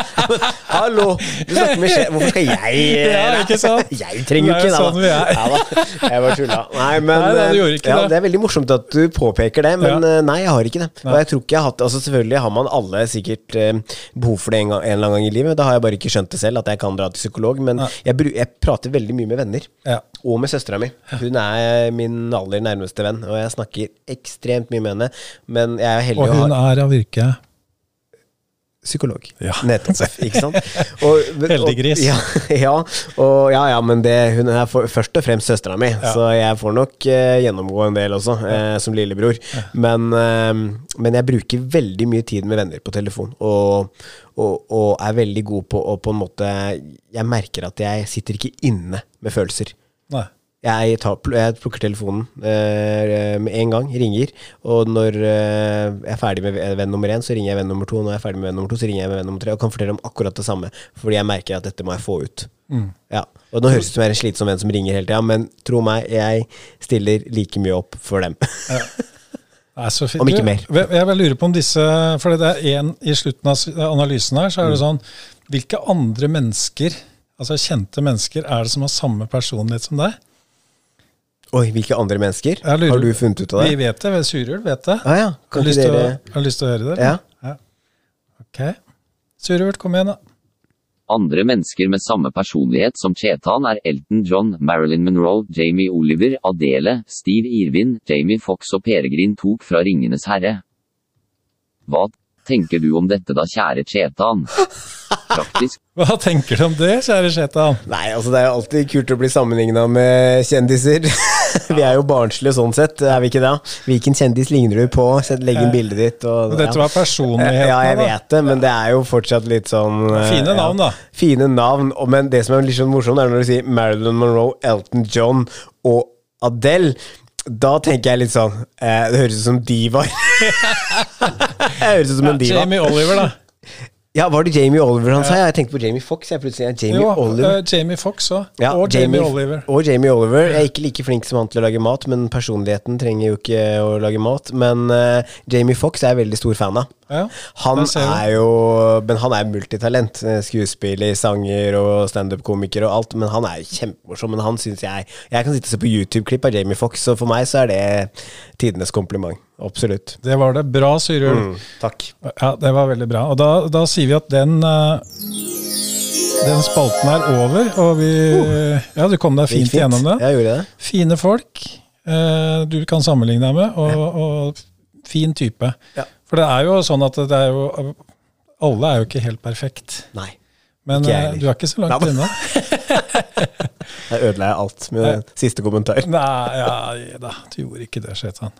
<laughs> hallo! Du snakker med sjef. Hvorfor skal jeg Ja, ikke sant? <laughs> Jeg trenger jo Det ikke sånn vi er. Ja, da. Jeg bare tulla. Nei, men Nei, nei, du eh, ikke ja, det. det er veldig morsomt at du påpeker det, men Ja. eh, nei, jeg har ikke det. Og jeg tror ikke jeg har hatt Altså Selvfølgelig har man alle sikkert eh, behov for det en, gang, en eller annen gang i livet. Da har jeg bare ikke skjønt det selv, at jeg kan dra til psykolog. Men jeg, jeg prater veldig mye med venner. Ja. Og med søstera mi. Hun er min aller nærmeste venn, og jeg snakker ekstremt mye med henne. Men jeg er heldig Og å ha hun er av yrke Psykolog. Ja. <laughs> Nettopp. Ikke sant? <laughs> Og, Heldig gris. Ja, <laughs> ja, og, ja, ja, men det, hun er for, først og fremst søstera mi, så jeg får nok eh, gjennomgå en del også, eh, som lillebror. Men, eh, men jeg bruker veldig mye tid med venner på telefon, og, og, og er veldig god på å på en måte Jeg merker at jeg sitter ikke inne med følelser. Nei. Jeg, tar, jeg plukker telefonen eh, med en gang, ringer. Og når eh, jeg er ferdig med venn nummer én, så ringer jeg venn nummer to. Når jeg er ferdig med venn nummer to, så ringer jeg med venn nummer tre. Og kan fortelle om akkurat det samme. Fordi jeg merker at dette må jeg få ut. Ja. Og nå høres det ut som jeg er en slitsom venn som ringer hele tida, men tro meg, jeg stiller like mye opp for dem. Fint. Om ikke mer. Jeg, vil lure på om disse For det er en i slutten av analysen her, så Mm. er det sånn Hvilke andre mennesker, altså kjente mennesker, er det som har samme personlighet som deg? Oi, hvilke andre mennesker? Lurer- Har du funnet ut av det? Vi vet det. Surulv vet det. Ah, ja. Har Kan lyst, til å- har lyst til å høre det? Ja. ja. Ok. Surulv, kom igjen, da. Andre mennesker med samme personlighet som Chetan er Elton John, Marilyn Monroe, Jamie Oliver, Adele, Steve Irvin, Jamie Fox og Peregrin tok fra Ringenes herre. Hva tenker du om dette da, kjære Chetan? Praktisk <laughs> Hva tenker du om det, kjære Chetan? Nei, altså det er jo alltid kult å bli sammenligna med kjendiser. <laughs> vi er jo barnslige sånn sett, er vi ikke det? Hvilken kjendis ligner du på? Sett- Legg inn bildet ditt. Og, Dette var personligheten. Ja, jeg vet det, men det er jo fortsatt litt sånn eh, Fine navn, ja. da. Fine navn, men det som er litt sånn morsomt, er når du sier Marilyn Monroe, Elton John og Adele. Da tenker jeg litt sånn eh, Det høres ut som divaer. <laughs> det høres ut som en diva. Jamie Oliver, da. Ja, var det Jamie Oliver han sa? Jeg tenkte på Jamie Fox. Jeg plutselig er Jamie Jo, Oliver. Uh, Jamie Fox òg. Ja, og Jamie, Oliver. Og Jamie Oliver. Jeg er ikke like flink som han til å lage mat, men personligheten trenger jo ikke å lage mat. Men uh, Jamie Fox er jeg veldig stor fan av. Ja, Han er jo Men han er multitalent. Eh, Skuespiller, sanger og standup-komiker og alt. Men han er kjempemorsom. Men han syns jeg Jeg kan sitte og se på YouTube-klipp av Jamie Fox, og for meg så er det tidenes kompliment. Absolutt. Det var det. Bra, Surulv. Mm, takk. Ja, det var veldig bra. Og da, da sier vi at den eh, den spalten er over, og vi Ja, du kom deg Det fint gjennom det. Jeg gjorde det. Fine folk uh, du kan sammenligne deg med, og, og fin type. Ja. For det er jo sånn at det er jo Alle er jo ikke helt perfekt. Nei. Men eh, du er ikke så langt unna. <laughs> Der ødela jeg alt med Nei. siste kommentar. Nei, ja, da, du gjorde ikke det, Shetan.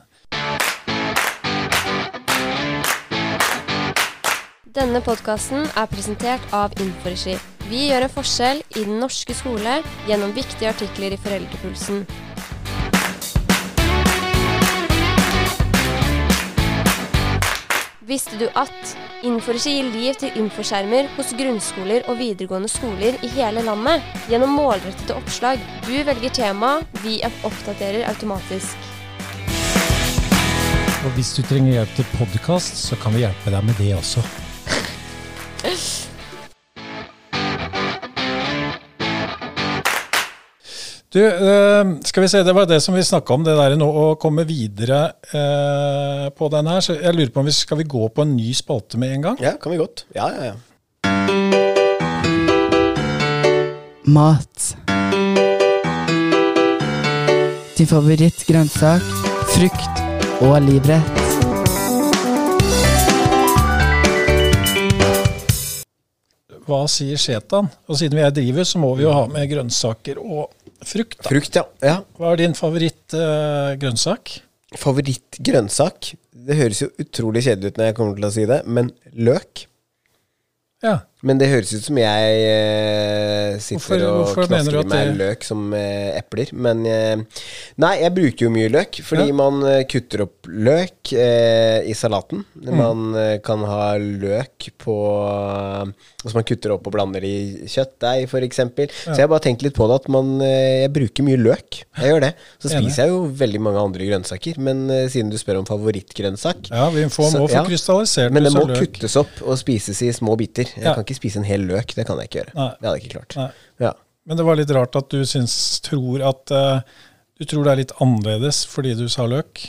Denne podkasten er presentert av Inforegi. Vi gjør en forskjell i den norske skole gjennom viktige artikler i Foreldrepulsen. Visste du at Inforegi gir liv til infoskjermer hos grunnskoler og videregående skoler i hele landet gjennom målrettede oppslag? Du velger tema, vi oppdaterer automatisk. Og hvis du trenger hjelp til podkast, så kan vi hjelpe deg med det også. Du, eh, skal vi se, det var det som vi snakka om, det der nå å komme videre eh, på den her. Så jeg lurer på om vi skal vi gå på en ny spalte med en gang? Ja, kan vi godt. Ja, ja, ja. Mat. Din favorittgrønnsak, frukt og livrett. Hva sier Shetan? Og siden vi er drivhus, så må vi jo ha med grønnsaker og frukt. da. Frukt, ja. ja. Hva er din favorittgrønnsak? Favorittgrønnsak? Det høres jo utrolig kjedelig ut når jeg kommer til å si det, men løk. ja. Men det høres ut som jeg eh, sitter Hvorfor- og hvorfor knasker i meg det- løk som eh, epler. Men eh, Nei, jeg bruker jo mye løk, fordi Ja. man eh, kutter opp løk eh, i salaten. Mm. Man eh, kan ha løk på Som man kutter opp og blander i kjøttdeig, f.eks. Så jeg har bare tenkt litt på det, at man Jeg bruker mye løk. Jeg gjør det. Så spiser jeg jo veldig mange andre grønnsaker. Men siden du spør om favorittgrønnsak ja, vi får, Så- må få ja. krystallisert men det må løk. kuttes opp og spises i små biter. Jeg Ja. kan ikke spise en hel løk. Det kan jeg ikke gjøre. Nei. Det hadde jeg ikke klart. Ja. Men det var litt rart at du syns, tror at uh, Du tror det er litt annerledes fordi du sa løk,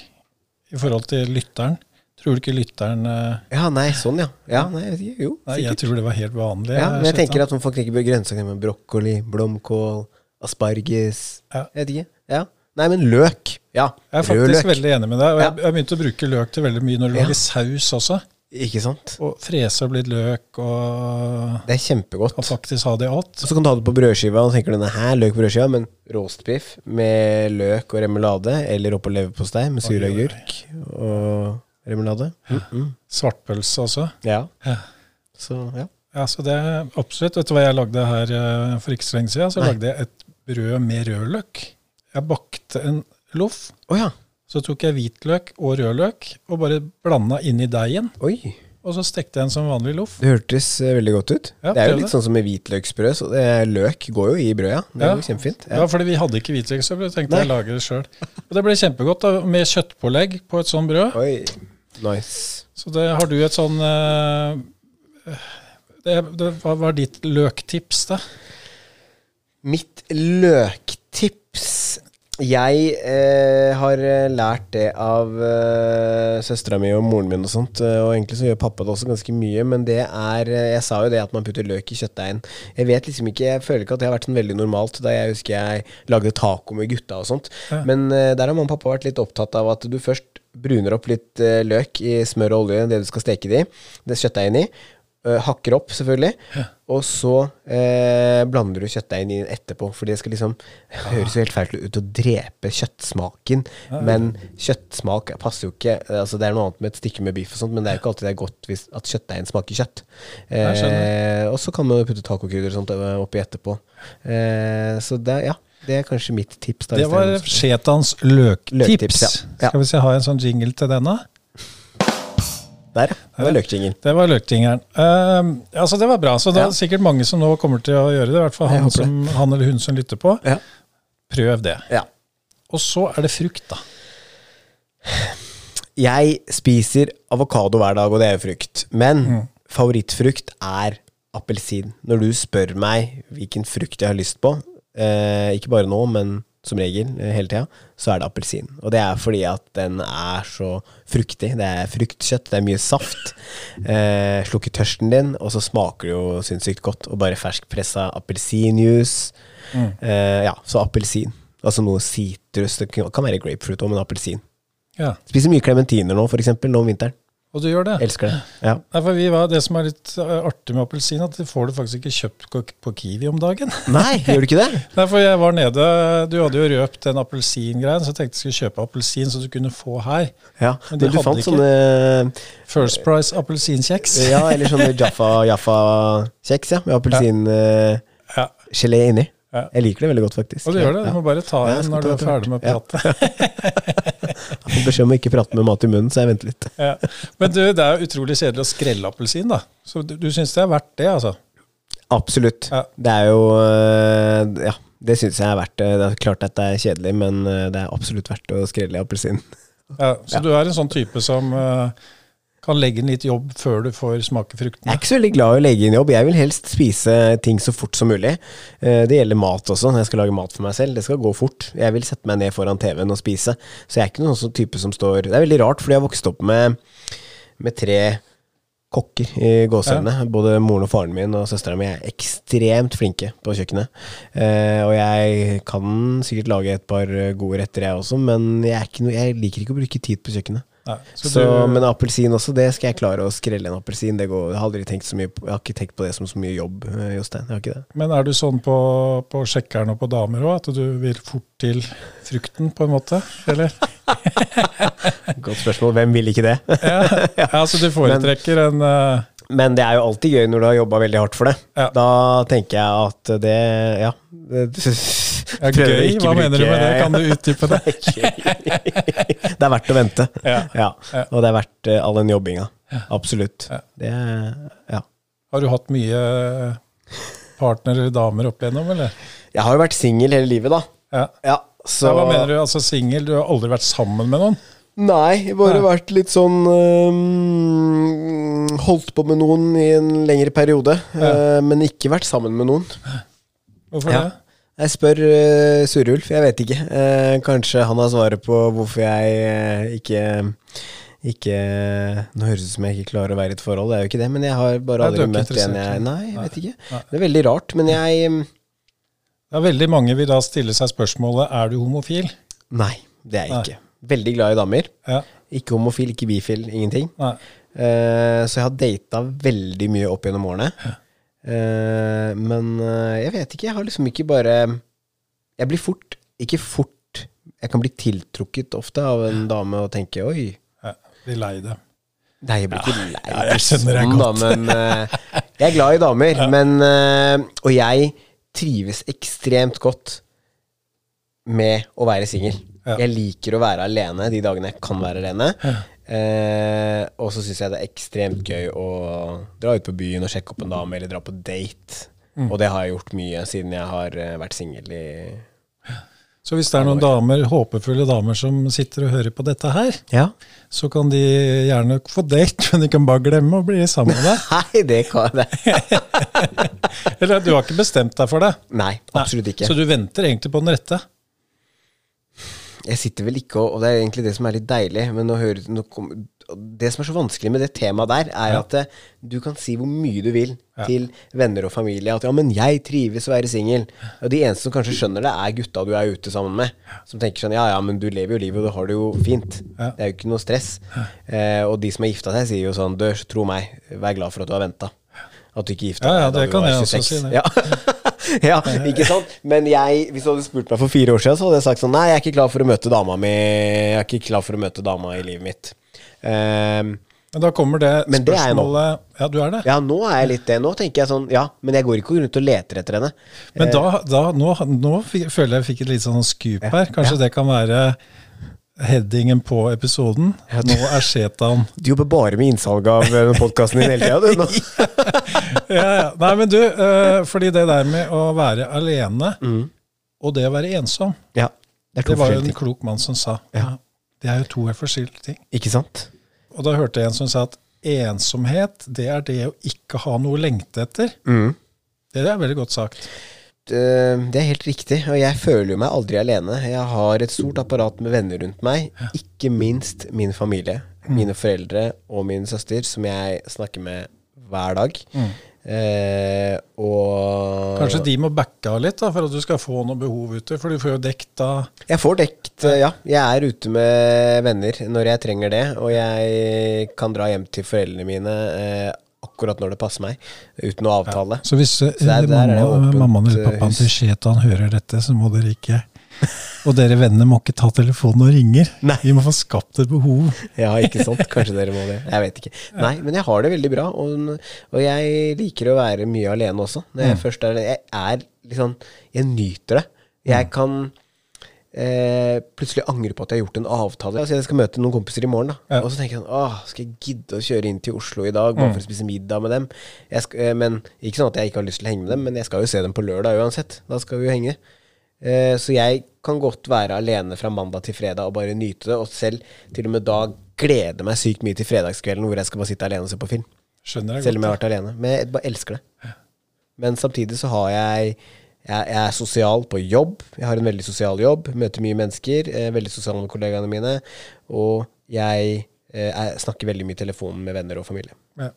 i forhold til lytteren. Tror du ikke lytteren uh, ja, nei, sånn, ja. ja nei, jeg vet ikke. Jo, Nei, jeg tror det var helt vanlig. Ja, men jeg tenker at folk ikke bør grønnsaker med brokkoli, blomkål, asparges Ja. Jeg vet ikke. Ja. Nei, men løk. Ja. Jeg er faktisk veldig enig med deg. Og jeg jeg har begynt å bruke løk til veldig mye når du Ja. lager saus også. Ikke sant? Og frese litt løk og, Det er kjempegodt. og faktisk ha det i alt. Og så kan du ha det på brødskiva, og tenker du her løk på brødskiva, men roastbiff med løk og remulade, eller oppå leverpostei med sur agurk og remoulade. Mm -mm. Svartpølse også. Ja. Ja. Så ja. Ja, så det er absolutt. Vet du hva jeg lagde her eh, for ikke så lenge siden? Så Nei. lagde jeg et brød med rødløk. Jeg bakte en loff. Oh, ja. Så tok jeg hvitløk og rødløk og bare blanda inn i deigen. Oi. Og så stekte jeg en som vanlig loff. Det hørtes eh, veldig godt ut. Ja, det er jo litt det. sånn som med hvitløksbrød. Så det løk går jo i brød, ja. Det er jo kjempefint. Ja, fordi vi hadde ikke hvitløksbrød, tenkte Nei. jeg lage det sjøl. Og det ble kjempegodt da, med kjøttpålegg på et sånt brød. Oi, nice. Så det har du et sånn eh, det, det, Hva var ditt løktips, da? Mitt løktips Jeg eh, har eh, lært det av eh, søstera mi og moren min og sånt. eh, Og egentlig så gjør pappa det også ganske mye, men det er eh, Jeg sa jo det at man putter løk i kjøttdeigen. Jeg vet liksom ikke Jeg føler ikke at det har vært sånn veldig normalt da jeg husker jeg lagde taco med gutta og sånt. Ja. Men eh, der har mamma og pappa vært litt opptatt av at du først bruner opp litt løk i smør og olje, det du skal steke det i. Det kjøttdeigen i. eh, hakker opp, selvfølgelig. Og så eh, blander du kjøttdeigen inn etterpå. For det skal liksom ja. <laughs> høres jo helt feil ut å drepe kjøttsmaken. Men kjøttsmak passer jo ikke Altså Det er noe annet med et stykke med biff og sånt, men det er jo ikke alltid det er godt hvis at kjøttdeigen smaker kjøtt. Eh, og så kan man putte tacokrydder og sånt eh, oppi etterpå. Eh, så det, ja, det er kanskje mitt tips. Da, Det var Shetans løktips. Løktips, ja. Ja. Skal vi se, ha en sånn jingle til den, da? Der. Det var løkjingeren. Det var løktingeren. Uh, altså, det var bra. Så det Ja. er sikkert mange som nå kommer til å gjøre det. I hvert fall han, som, han eller hun som lytter på. Ja. Prøv det. ja. Og så er det frukt, da. Jeg spiser avokado hver dag, og det er jo frukt. Men favorittfrukt er appelsin. Når du spør meg hvilken frukt jeg har lyst på, uh, ikke bare nå, men som regel eh, hele tida, så er det appelsin. Og det er fordi at den er så fruktig. Det er fruktkjøtt, det er mye saft. Eh, slukker tørsten din, og så smaker det jo sinnssykt godt. Og bare ferskpressa appelsinjuice. Eh, ja, så appelsin. Altså noe sitrus. Det kan kan være grapefruit òg, men appelsin. Ja. Spiser mye klementiner nå, for eksempel, nå om vinteren. Og du gjør det? Elsker det. Ja. Nei, for vi var, Det som er litt eh, artig med appelsin, at det får du faktisk ikke kjøpt på, Kiwi om dagen. <laughs> Nei, gjør du ikke det? <laughs> Nei, for jeg var nede, Du hadde jo røpt den appelsingreien, så jeg tenkte jeg skulle kjøpe appelsin så du kunne få her. Ja, Men Men du hadde fant ikke. sånne First Price appelsinkjeks. Ja, eller sånne Jaffa Jaffa-kjeks, ja, med appelsingelé <laughs> Ja. inni. Ja. Jeg liker det veldig godt, faktisk. Og du gjør det. Du må bare ta en når ta du er ferdig med pratet. <laughs> Jeg får beskjed om å ikke prate med mat i munnen, så jeg venter litt. Ja. Men du, det er utrolig kjedelig å skrelle appelsin, da. Så du, du syns det er verdt det, altså? Absolutt. Det er jo øh, Ja, det syns jeg er verdt det. Det er klart at det er kjedelig, men øh, det er absolutt verdt å skrelle appelsin. Ja, så Ja. du er en sånn type som eh, kan legge inn litt jobb før du får smake Jeg er ikke så veldig glad i å legge inn jobb. Jeg vil helst spise ting så fort som mulig. Eh, Det gjelder mat også, når jeg skal lage mat for meg selv. Det skal gå fort. Jeg vil sette meg ned foran TV-en og spise. Så jeg er ikke noen sånn type som står Det er veldig rart, fordi jeg har vokst opp med, med tre kokker i gåseøynene. Både moren og faren min og søstera mi er ekstremt flinke på kjøkkenet. Eh, og jeg kan sikkert lage et par gode retter, jeg også, men jeg, er ikke noe, jeg liker ikke å bruke tid på kjøkkenet. Nei, så Så, du, men appelsin også, det skal jeg klare å skrelle en appelsin. Jeg har aldri tenkt så mye på, Jeg har ikke tenkt på det som så mye jobb, eh, Jostein. Jeg har ikke det. men er du sånn på, på sjekkeren og på damer òg, at du vil fort til frukten, på en måte? Eller? <laughs> Godt spørsmål. Hvem vil ikke det? <laughs> Ja, ja så du foretrekker en uh... Men det er jo alltid gøy når du har jobba veldig hardt for det. Ja. Da tenker jeg at det Ja. Ja, Gøy? Hva mener du med det? Kan du utdype det? <laughs> det er verdt å vente. Ja. Ja. Ja. Og det er verdt eh, all den jobbinga. Absolutt. Ja. Det Ja. Har du hatt mye partnere eller damer opp igjennom, eller? Jeg har jo vært singel hele livet, da. Ja. Ja, så Ja, hva mener du? Altså singel? Du har aldri vært sammen med noen? Nei, bare Nei. vært litt sånn um, Holdt på med noen i en lengre periode, øh, men ikke vært sammen med noen. Hvorfor Ja. det? Jeg spør uh, Surulf, jeg vet ikke. Uh, kanskje han har svaret på hvorfor jeg uh, ikke ikke Nå høres det ut som jeg ikke klarer å være i et forhold, det er jo ikke det, men jeg har bare aldri møtt en jeg. Nei, jeg vet ikke. Nei. Det er veldig rart, men jeg ja, er veldig mange vil da stille seg spørsmålet er du homofil. Nei, det er jeg ikke. Veldig glad i damer. Ja, Ikke homofil, ikke bifil, ingenting. Eh, så jeg har data veldig mye opp gjennom årene. Eh, men uh, jeg vet ikke, jeg har liksom ikke bare Jeg blir fort Ikke fort Jeg kan bli tiltrukket ofte av en dame og tenke oi. Ja, blir lei det. Nei, jeg blir ikke lei ja, jeg skjønner det sånn, da, godt. men uh, Jeg er glad i damer, men eh, Og jeg trives ekstremt godt med å være singel. Ja. Jeg liker å være alene de dagene jeg kan være alene. Eh, og så syns jeg det er ekstremt gøy å dra ut på byen og sjekke opp en dame, eller dra på date. Mm. Og det har jeg gjort mye siden jeg har eh, vært singel i Så hvis det er noen damer, håpefulle damer som sitter og hører på dette her, Ja. så kan de gjerne få date, men de kan bare glemme å bli sammen med deg. <laughs> Nei, det kan jeg <laughs> Eller du har ikke bestemt deg for det? Nei, absolutt ikke. Så du venter egentlig på den rette? Jeg sitter vel ikke og Og det er egentlig det som er litt deilig, men nå kom, Det som er så vanskelig med det temaet der, er Ja. at eh, du kan si hvor mye du vil Ja. til venner og familie at 'ja, men jeg trives å være singel'. Og de eneste som kanskje skjønner det, er gutta du er ute sammen med. Som tenker sånn 'ja ja, men du lever jo livet, og du har det jo fint'. Ja. Det er jo ikke noe stress. Eh, og de som har gifta seg, sier jo sånn 'du, tro meg, vær glad for at du har venta'. At du ikke gifta Ja, ja, deg da det kan jeg også si, det. Ja. <laughs> ja, ikke sant? Men jeg, hvis du hadde spurt meg for fire år siden, så hadde jeg sagt sånn Nei, jeg er ikke klar for å møte dama mi Jeg er ikke klar for å møte dama i livet mitt. Um, Men da kommer det spørsmålet det er Ja, du er det. ja, nå er jeg litt det. Nå tenker jeg sånn Ja, men jeg går ikke rundt og leter etter henne. Men da, da nå, nå føler jeg jeg fikk et litt sånn skup her. Kanskje det kan være headingen på episoden. Nå er Shetan <laughs> Du jobber bare med innsalg av podkasten din hele tida, du. <laughs> Ja, ja. Nei, men du, eh, fordi det der med å være alene og det å være ensom, Ja, det det var jo en klok mann som sa. Ja. Det er jo to forskjellige ting. Ikke sant? Og da hørte jeg en som sa at ensomhet, det er det å ikke ha noe å lengte etter. Mm. Det er veldig godt sagt. Eh, Det er helt riktig, og jeg føler meg aldri alene. Jeg har et stort apparat med venner rundt meg, ikke minst min familie. Mine foreldre og min søster, som jeg snakker med hver dag. Eh, og Kanskje de må backe av litt da, for at du skal få noe behov ute, for du får jo dekt da Jeg får dekt, ja. Jeg er ute med venner når jeg trenger det, og jeg kan dra hjem til foreldrene mine eh, akkurat når det passer meg, uten å avtale. Så hvis så der- der er mamma, mammaen eller eh, pappaen til Shetan hører dette, så må dere ikke Og dere vennene må ikke ta telefonen og ringer. Nei. Vi må få skapt et behov. Ja, ikke sant? Kanskje dere må det. Jeg vet ikke. Nei, men jeg har det veldig bra, og, og jeg liker å være mye alene også. Når jeg først er Jeg er liksom Jeg nyter det. Jeg kan eh, plutselig angre på at jeg har gjort en avtale. Altså Jeg skal møte noen kompiser i morgen, da. Ja. Og så tenker jeg sånn Åh, skal jeg gidde å kjøre inn til Oslo i dag bare for å spise middag med dem? Jeg sk eh, men Ikke sånn at jeg ikke har lyst til å henge med dem, men jeg skal jo se dem på lørdag uansett. Da skal vi jo henge. Eh, så jeg kan godt være alene fra mandag til fredag og bare nyte det, og selv til og med da glede meg sykt mye til fredagskvelden hvor jeg skal bare sitte alene og se på film. Skjønner jeg Selv om jeg har vært alene. Men jeg bare elsker det. Men samtidig så har jeg jeg, er sosial på jobb. Jeg har en veldig sosial jobb. Møter mye mennesker. Eh, veldig sosial med kollegaene mine. Og jeg, eh, jeg snakker veldig mye i telefonen med venner og familie. Ja.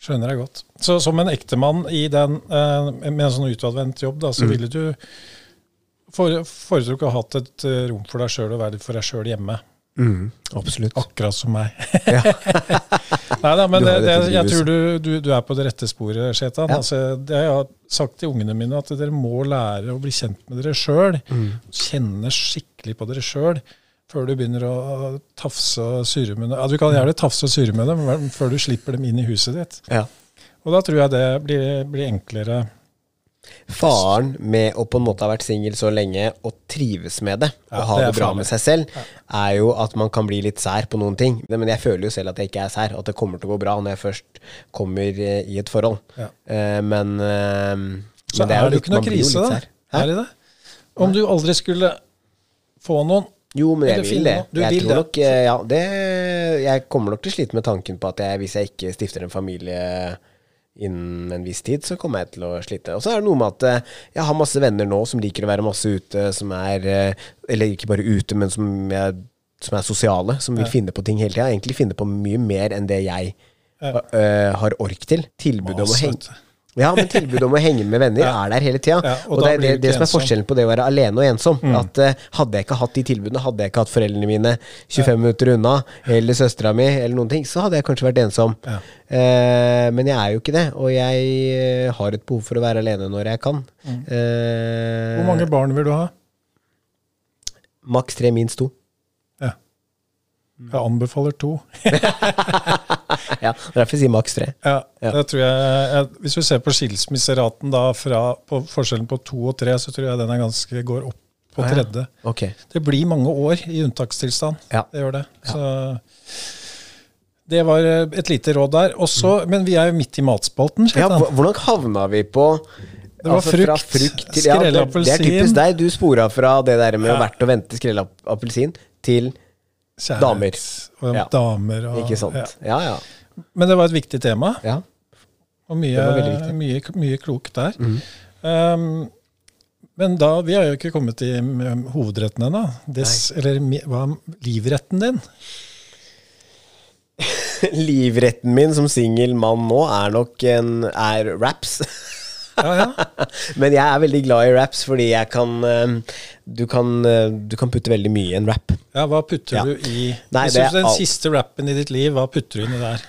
Skjønner jeg godt. Så som en ektemann i den, eh, med en sånn utadvendt jobb, da, så Mm. ville du fore- foretrukket å ha hatt et eh, rom for deg sjøl og være for deg sjøl hjemme. Absolutt. Akkurat som meg. <laughs> Nei da, men det, det, jeg tror du, du, du er på det rette sporet, Shetan. Ja. Altså, det har jeg sagt til ungene mine, at dere må lære å bli kjent med dere sjøl. Mm. Kjenne skikkelig på dere sjøl. Før du begynner å tafse og surre med dem. Ja, du kan gjerne tafse og surre med dem, men før du slipper dem inn i huset ditt. Ja. Og da tror jeg det blir, blir enklere. Faren med å på en måte ha vært singel så lenge og trives med det, Ja, og ha det det, bra med seg selv, er jo at man kan bli litt sær på noen ting. Men jeg føler jo selv at jeg ikke er sær, og at det kommer til å gå bra når jeg først kommer eh, i et forhold. Ja. Eh, men, eh, Så men er det jo ikke noe krise, da. Er det det? Om du aldri skulle få noen Jo, men jeg vil det. Du jeg vil tror det. nok Ja, det Jeg kommer nok til å slite med tanken på at jeg, hvis jeg ikke stifter en familie innen en viss tid, så kommer jeg til å slite. Og så er det noe med at eh, jeg har masse venner nå som liker å være masse ute, som er eh, Eller ikke bare ute, men som, jeg, som er sosiale, som vil finne på ting hele tida. Egentlig finne på mye mer enn det jeg Ja. uh, har ork til. Tilbudet om å henge. Ja, men tilbudet om å henge med venner <laughs> Ja. er der hele tida. Ja, og og det er det, det som er forskjellen på det å være alene og ensom. Mm. At uh, Hadde jeg ikke hatt de tilbudene, hadde jeg ikke hatt foreldrene mine 25 minutter unna, eller søstera mi, eller noen ting, så hadde jeg kanskje vært ensom. Ja. Eh, men jeg er jo ikke det, og jeg eh, har et behov for å være alene når jeg kan. Mm. Uh, Hvor mange barn vil du ha? Maks tre, minst to. Ja. Jeg anbefaler to. <laughs> <laughs> Ja, Derfor sier maks tre. Ja, Ja. Tror jeg, jeg, Hvis vi ser på skilsmisseraten da fra på forskjellen på to og tre, så tror jeg den er ganske, går opp på ah, ja. tredje. Ok. Det blir mange år i unntakstilstand. Ja. Det gjør det. Så det var eh, et lite råd der. Også, Men vi er jo midt i matspalten. Ja, hvordan havna vi på Det var altså, frukt, til, ja, det, det er typisk deg. Du spora fra det der med å vært og vente skrellappelsin til damer. Og Ja. damer og, Ikke sant? Ja. Ja, ja. Men det var et viktig tema, ja. og mye, mye, mye klokt der. Um, men da, vi har jo ikke kommet til hovedretten ennå. Eller hva livretten din? <laughs> Livretten min som singel mann nå er nok en er raps. Ja, ja. <laughs> Men jeg er veldig glad i raps fordi jeg kan eh, Du kan, eh, du kan putte veldig mye i en rap. ja hva putter du i Nei, Hvis du Den alt. siste rappen i ditt liv, hva putter du inni der?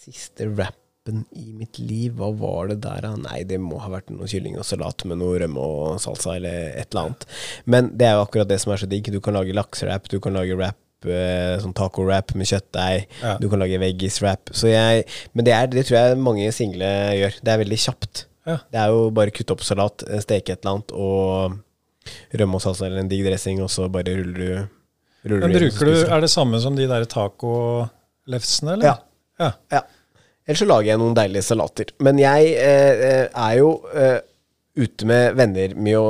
Siste rappen i mitt liv, hva var det der da? Nei, det må ha vært noe kylling og salat med noe rømme og salsa eller et eller annet. Men det er jo akkurat det som er så digg. Du kan lage lakserapp, du kan lage rap sånn taco-wrap med kjøttdeig. Ja. Du kan lage veggis-wrap men det, er, det tror jeg mange single gjør. Det er veldig kjapt. Ja. Det er jo bare kutte opp salat, eh, steke et eller annet, og rømme og salsa eller en digg dressing, og så bare ruller du ruller Men bruker du. Er det samme som de der taco-lefsene, eller? Ja. ja. Ja. Ellers så lager jeg noen deilige salater. Men jeg eh, eh, er jo eh, ute med venner mye,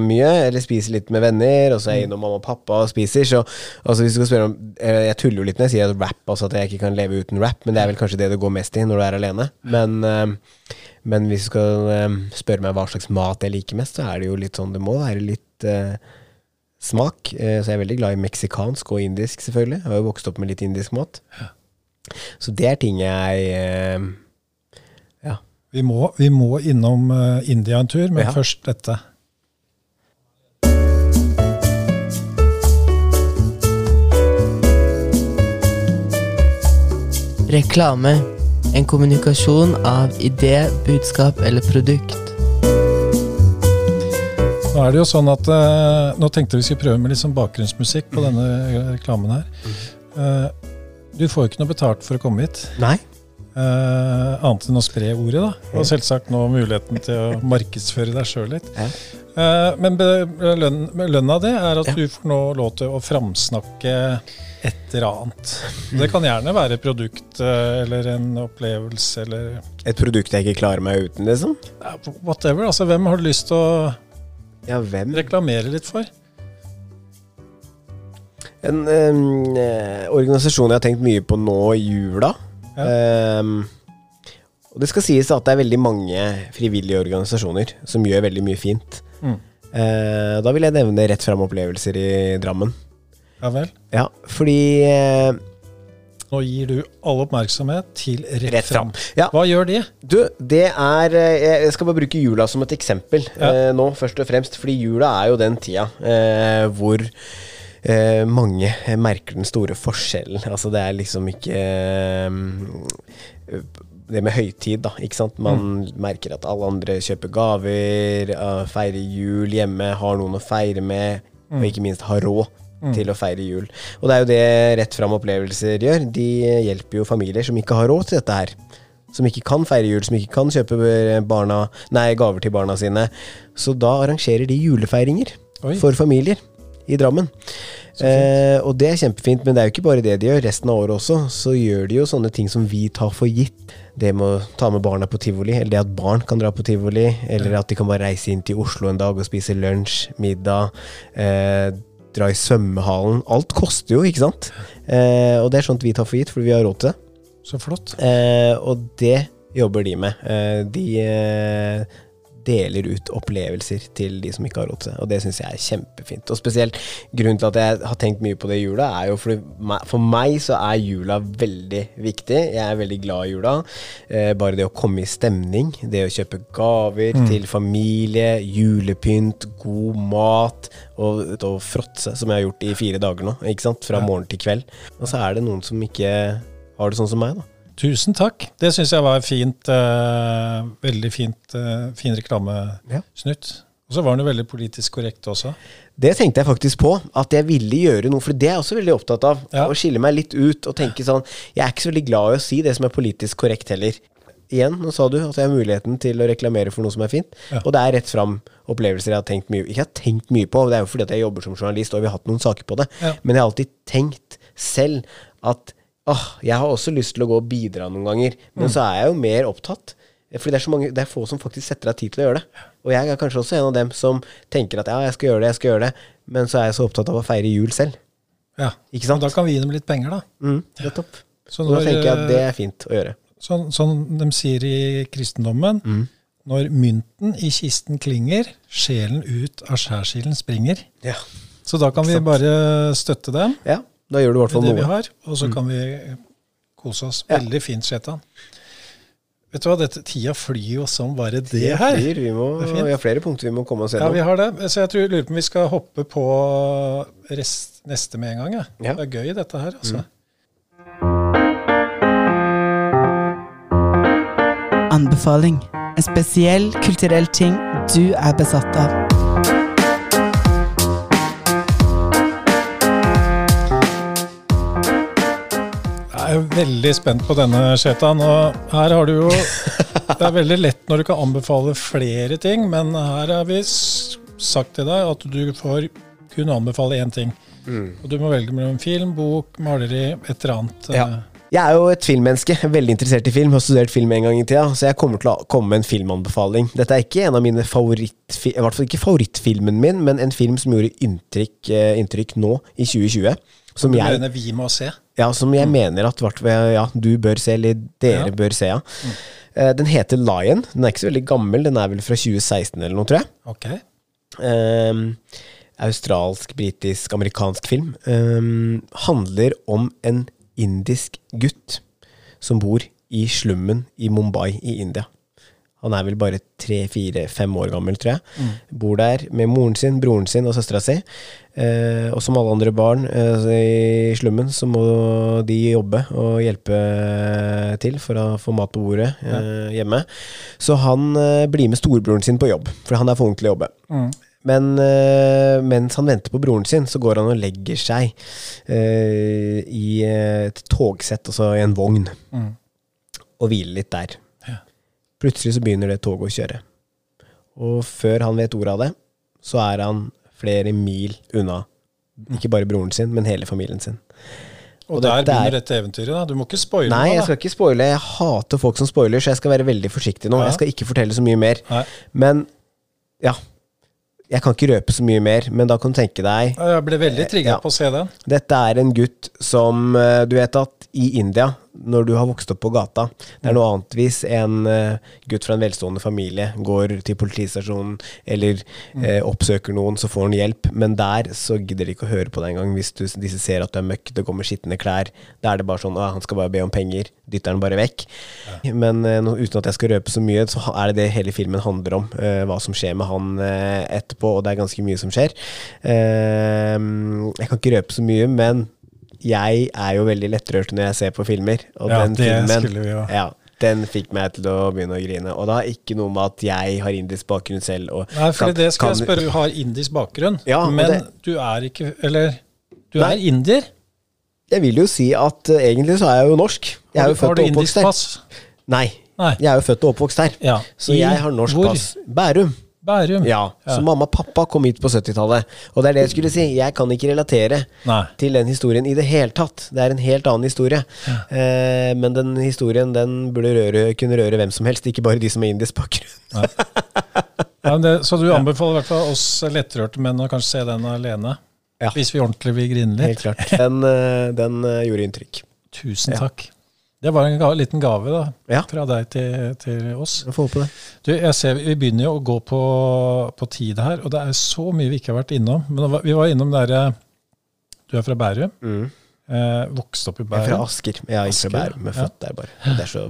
mye, eller spiser litt med venner, og så er jeg innom mamma og pappa og spiser. Så altså, hvis du skal spørre om eh, Jeg tuller jo litt når jeg sier at rap, altså at jeg ikke kan leve uten rap, men det er vel kanskje det det går mest i når du er alene. Men, eh, men hvis du skal eh, spørre meg hva slags mat jeg liker mest, så er det jo litt sånn Det må være litt uh, smak. Så jeg er veldig glad i meksikansk og indisk, selvfølgelig. Jeg har jo vokst opp med litt indisk mat. Så det er ting jeg Ja. Vi må, vi må innom eh, India en tur, men Ja. først dette. Reklame. En kommunikasjon av idé, budskap eller produkt. Nå er det jo sånn at eh, Nå tenkte vi skulle prøve med litt sånn bakgrunnsmusikk på denne eh, reklamen her. Eh, du får jo ikke noe betalt for å komme hit, Nei. Eh, annet enn å spre ordet. da. Og selvsagt nå muligheten til å markedsføre deg sjøl litt. Eh, men lønn, lønna det er at Ja. du får nå lov til å framsnakke et eller annet. Det kan gjerne være et produkt eh, eller en opplevelse eller Et produkt jeg ikke klarer meg uten, liksom? Uh, whatever. Altså, hvem har du lyst til å Ja, hvem? reklamere litt for? En eh, organisasjon jeg har tenkt mye på nå i jula. Em, og det skal sies at det er veldig mange frivillige organisasjoner som gjør veldig mye fint. Mm. Uh, da vil jeg nevne Rett fram opplevelser i Drammen. Ja vel. Ja, fordi uh, Nå gir du all oppmerksomhet til rett, Rett fram. fram. Ja. Hva gjør de? Du, det er eh, Jeg skal bare bruke jula som et eksempel Ja. eh, nå, først og fremst. Fordi jula er jo den tida eh, hvor eh, mange merker den store forskjellen. Altså, det er liksom ikke eh, det med høytid, da. Ikke sant? Man merker at alle andre kjøper gaver, eh, feirer jul hjemme, har noen å feire med, og ikke minst har råd til å feire jul. Og det er jo det Rett fram opplevelser gjør. De hjelper jo familier som ikke har råd til dette her. Som ikke kan feire jul, som ikke kan kjøpe barna, nei, gaver til barna sine. Så da arrangerer de julefeiringer Oi. for familier i Drammen. Eh, og det er kjempefint, men det er jo ikke bare det de gjør. Resten av året også så gjør de jo sånne ting som vi tar for gitt. Det med å ta med barna på tivoli, eller det at barn kan dra på tivoli, eller at de kan bare reise inn til Oslo en dag og spise lunsj, middag, eh, dra i svømmehallen. Alt koster jo, ikke sant? Eh, og det er sånt vi tar for gitt, fordi vi har råd til det. Så flott. Eh, og det jobber de med. Eh, de eh, deler ut opplevelser til de som ikke har råd til det, og det syns jeg er kjempefint. Og spesielt grunnen til at jeg har tenkt mye på det i jula, er jo fordi for meg så er jula veldig viktig. Jeg er veldig glad i jula. Eh, bare det å komme i stemning, det å kjøpe gaver til familie, julepynt, god mat og, og fråtse, som jeg har gjort i fire dager nå, ikke sant? fra morgen til kveld. Og så er det noen som ikke har det sånn som meg, da. Tusen takk. Det syns jeg var fint. uh, veldig fint, uh, fin Ja. reklamesnutt. Og så var den jo veldig politisk korrekt også. Det tenkte jeg faktisk på, at jeg ville gjøre noe, for det er jeg også veldig opptatt av. Ja. Å skille meg litt ut og tenke sånn Jeg er ikke så veldig glad i å si det som er politisk korrekt heller. Igjen, nå sa du at jeg har muligheten til å reklamere for noe som er fint. Ja. Og det er rett fram opplevelser jeg har tenkt mye Ikke har tenkt mye på, det er jo fordi at jeg jobber som journalist og vi har hatt noen saker på det, Ja. men jeg har alltid tenkt selv at åh, jeg har også lyst til å gå og bidra noen ganger, Mm. men så er jeg jo mer opptatt. Fordi det er, så mange, det er få som faktisk setter av tid til å gjøre det. Og jeg er kanskje også en av dem som tenker at ja, jeg skal gjøre det, jeg skal gjøre det, men så er jeg så opptatt av å feire jul selv. Ja. Ikke sant? Og da kan vi gi dem litt penger, da. Mm, nettopp. Så Så da tenker jeg at det eh, er fint å gjøre. Sånn, sånn de sier i kristendommen. Mm. Når mynten i kisten klinger, sjelen ut av skjærsilden springer. Ja. Så da kan vi bare støtte dem ja, da gjør du i hvert fall noe. det vi har, og Mm. så kan vi kose oss. Ja. Veldig fint, Shetan. Vet du hva, dette, tida flyr jo som bare det Det her. flyr, vi, må, Det vi har flere punkter vi må komme oss Ja, vi har det. Så jeg tror, lurer på om vi skal hoppe på rest, neste med en gang. Ja. Ja. Mm. Det er gøy, dette her. altså. Anbefaling. En spesiell kulturell ting du er besatt av. Jeg er veldig spent på denne, Shetan. Og her har du jo <laughs> Det er veldig lett når du kan anbefale flere ting, men her har vi sagt til deg at du får kun anbefale én ting. Mm. Og du må velge mellom film, bok, maleri, et eller annet. Ja. Jeg er jo et filmmenneske, <laughs> veldig interessert i film, har studert film en gang i tida, så jeg kommer til å komme med en filmanbefaling. Dette er ikke en av mine favorittfilmer, i hvert fall ikke favorittfilmen min, men en film som gjorde inntrykk, eh, inntrykk nå, i 2020. Som Du jeg, mener vi må se. ja, som jeg mener at ja, du bør se, eller dere Ja. bør se. Ja. Eh, Den heter Lion. Den er ikke så veldig gammel, den er vel fra 2016 eller noe, tror jeg. Ok. Ehm, australsk, britisk, amerikansk film. Ehm, handler om en indisk gutt som bor i slummen i Mumbai i India. Han er vel bare tre-fire-fem år gammel, tror jeg. Bor der med moren sin, broren sin og søstera si. Eh, og som alle andre barn eh, i slummen, så må de jobbe og hjelpe til for å få mat på bordet eh, hjemme. Så han eh, blir med storebroren sin på jobb, for han er for ung til å jobbe. Men uh, mens han venter på broren sin, så går han og legger seg uh, i et togsett, altså i en vogn, og hviler litt der. Plutselig så begynner det toget å kjøre. Og før han vet ordet av det, så er han flere mil unna. Ikke bare broren sin, men hele familien sin. Og, Og der er- begynner dette eventyret. da. Du må ikke spoile Nei, jeg skal ikke spoile. Jeg hater folk som spoiler, så jeg skal være veldig forsiktig nå. Ja. Jeg skal ikke fortelle så mye mer. Nei. Men ja. Jeg kan ikke røpe så mye mer, men da kan du tenke deg Jeg ble veldig trigget Ja. på å se den. Dette er en gutt som eh, Du vet at i India, når du har vokst opp på gata Det er noe annet hvis en eh, gutt fra en velstående familie går til politistasjonen eller eh, oppsøker noen, så får han hjelp. Men der så gidder de ikke å høre på deg engang hvis du, disse ser at du er møkk, det kommer skitne klær. Da er det bare sånn Å, han skal bare be om penger. Dytter han bare vekk. Men uh, uten at jeg skal røpe så mye, så er det det hele filmen handler om. Uh, hva som skjer med han uh, etterpå, og det er ganske mye som skjer. Eh, jeg kan ikke røpe så mye, men jeg er jo veldig lettrørt når jeg ser på filmer. Og Ja, den det filmen skulle vi jo. ja, den fikk meg til å begynne å grine. Og det har ikke noe med at jeg har indisk bakgrunn selv. Og Nei, for kan- det skal jeg spørre. Du har indisk bakgrunn, Ja, men det- du er ikke Eller du Nei. er indier. Jeg vil jo si at uh, egentlig så er jeg jo norsk. Jeg er jo der. har født du og indisk oppvokst pass? Nei. Nei. Jeg er jo født og oppvokst her. Ja. Så jeg har norsk hvor? pass. Bærum. Bærum. Ja, Ja. Så mamma og pappa kom hit på 70-tallet. Og det er det jeg skulle si. Jeg kan ikke relatere Nei. til den historien i det hele tatt. Det er en helt annen historie. Eh, men den historien den burde røre, kunne røre hvem som helst, ikke bare de som har indisk bakgrunn. Ja, så du <laughs> anbefaler i hvert fall oss lettrørte menn å kanskje se den alene? Ja. Hvis vi ordentlig vil grine Helt litt? klart. Den, eh, den eh, gjorde inntrykk. Tusen Ja. takk. Det var en ga liten gave da, Ja. fra deg til, til oss. Jeg får håpe det. Du, jeg ser Vi begynner jo å gå på, på tid her, og det er så mye vi ikke har vært innom. Men vi var innom der, Du er fra Bærum. Mm. Eh, vokste opp i Bærum. Jeg er fra Asker. Jeg er Asker, fra Bærum. Jeg er ja. født der, bare. Det er så,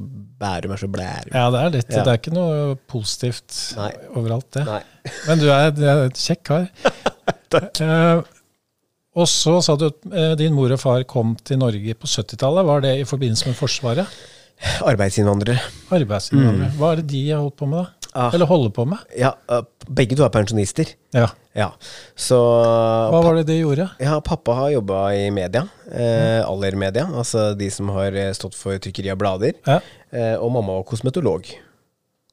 Bærum er så blærum. Ja, det er litt. Ja. Det er ikke noe positivt Nei. overalt, det. Nei. Men du er, du er et kjekk kar. <laughs> Eh, og så sa du at eh, din mor og far kom til Norge på 70-tallet. Var det i forbindelse med Forsvaret? Arbeidsinnvandrere. Arbeidsinnvandrere. Hva er det de har holdt på med, da? Mm. Ah. Eller holder på med? Ja, eh, begge to er pensjonister. Ja. Ja. Så Hva var det de gjorde? Ja, pappa har jobba i media. Eh, Aller-media. Altså de som har eh, stått for trykkeri av blader. Ja. Eh, og mamma var kosmetolog.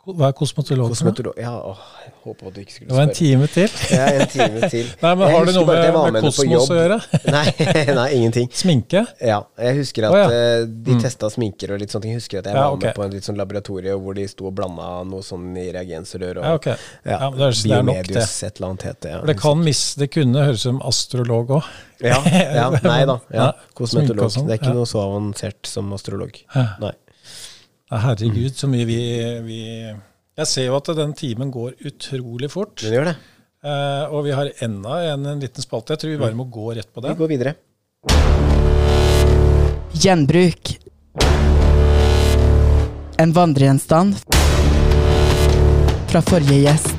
Hva er kosmetolog? Kosmetolog Ja, å, jeg håper at du ikke skulle spørre. Det var en time til. Ja, en time til. <laughs> Nei, men Jeg Har det noe med, med, med kosmos å gjøre? <laughs> Nei, nei, ingenting. Sminke? Ja, jeg husker at oh, ja. eh, de testa sminker og litt sånne ting. Jeg husker at jeg Ja, var okay. med på en litt sånn laboratorie hvor de sto og blanda noe sånn i reagensrør og Ja, okay. Ja, men det er- det er nok det. Et eller annet het det. Ja. Det kan mis, det kunne høres ut som astrolog òg. Ja, ja, <laughs> nei da. Kosmetolog. sånn, Det er ikke noe så avansert som astrolog. Nei. Herregud, så mye vi, vi Jeg ser jo at den timen går utrolig fort. Den gjør det. Uh, og vi har enda en, en liten spalte. Jeg tror vi bare må gå rett på Vi går videre. Gjenbruk. En vandregjenstand fra forrige gjest.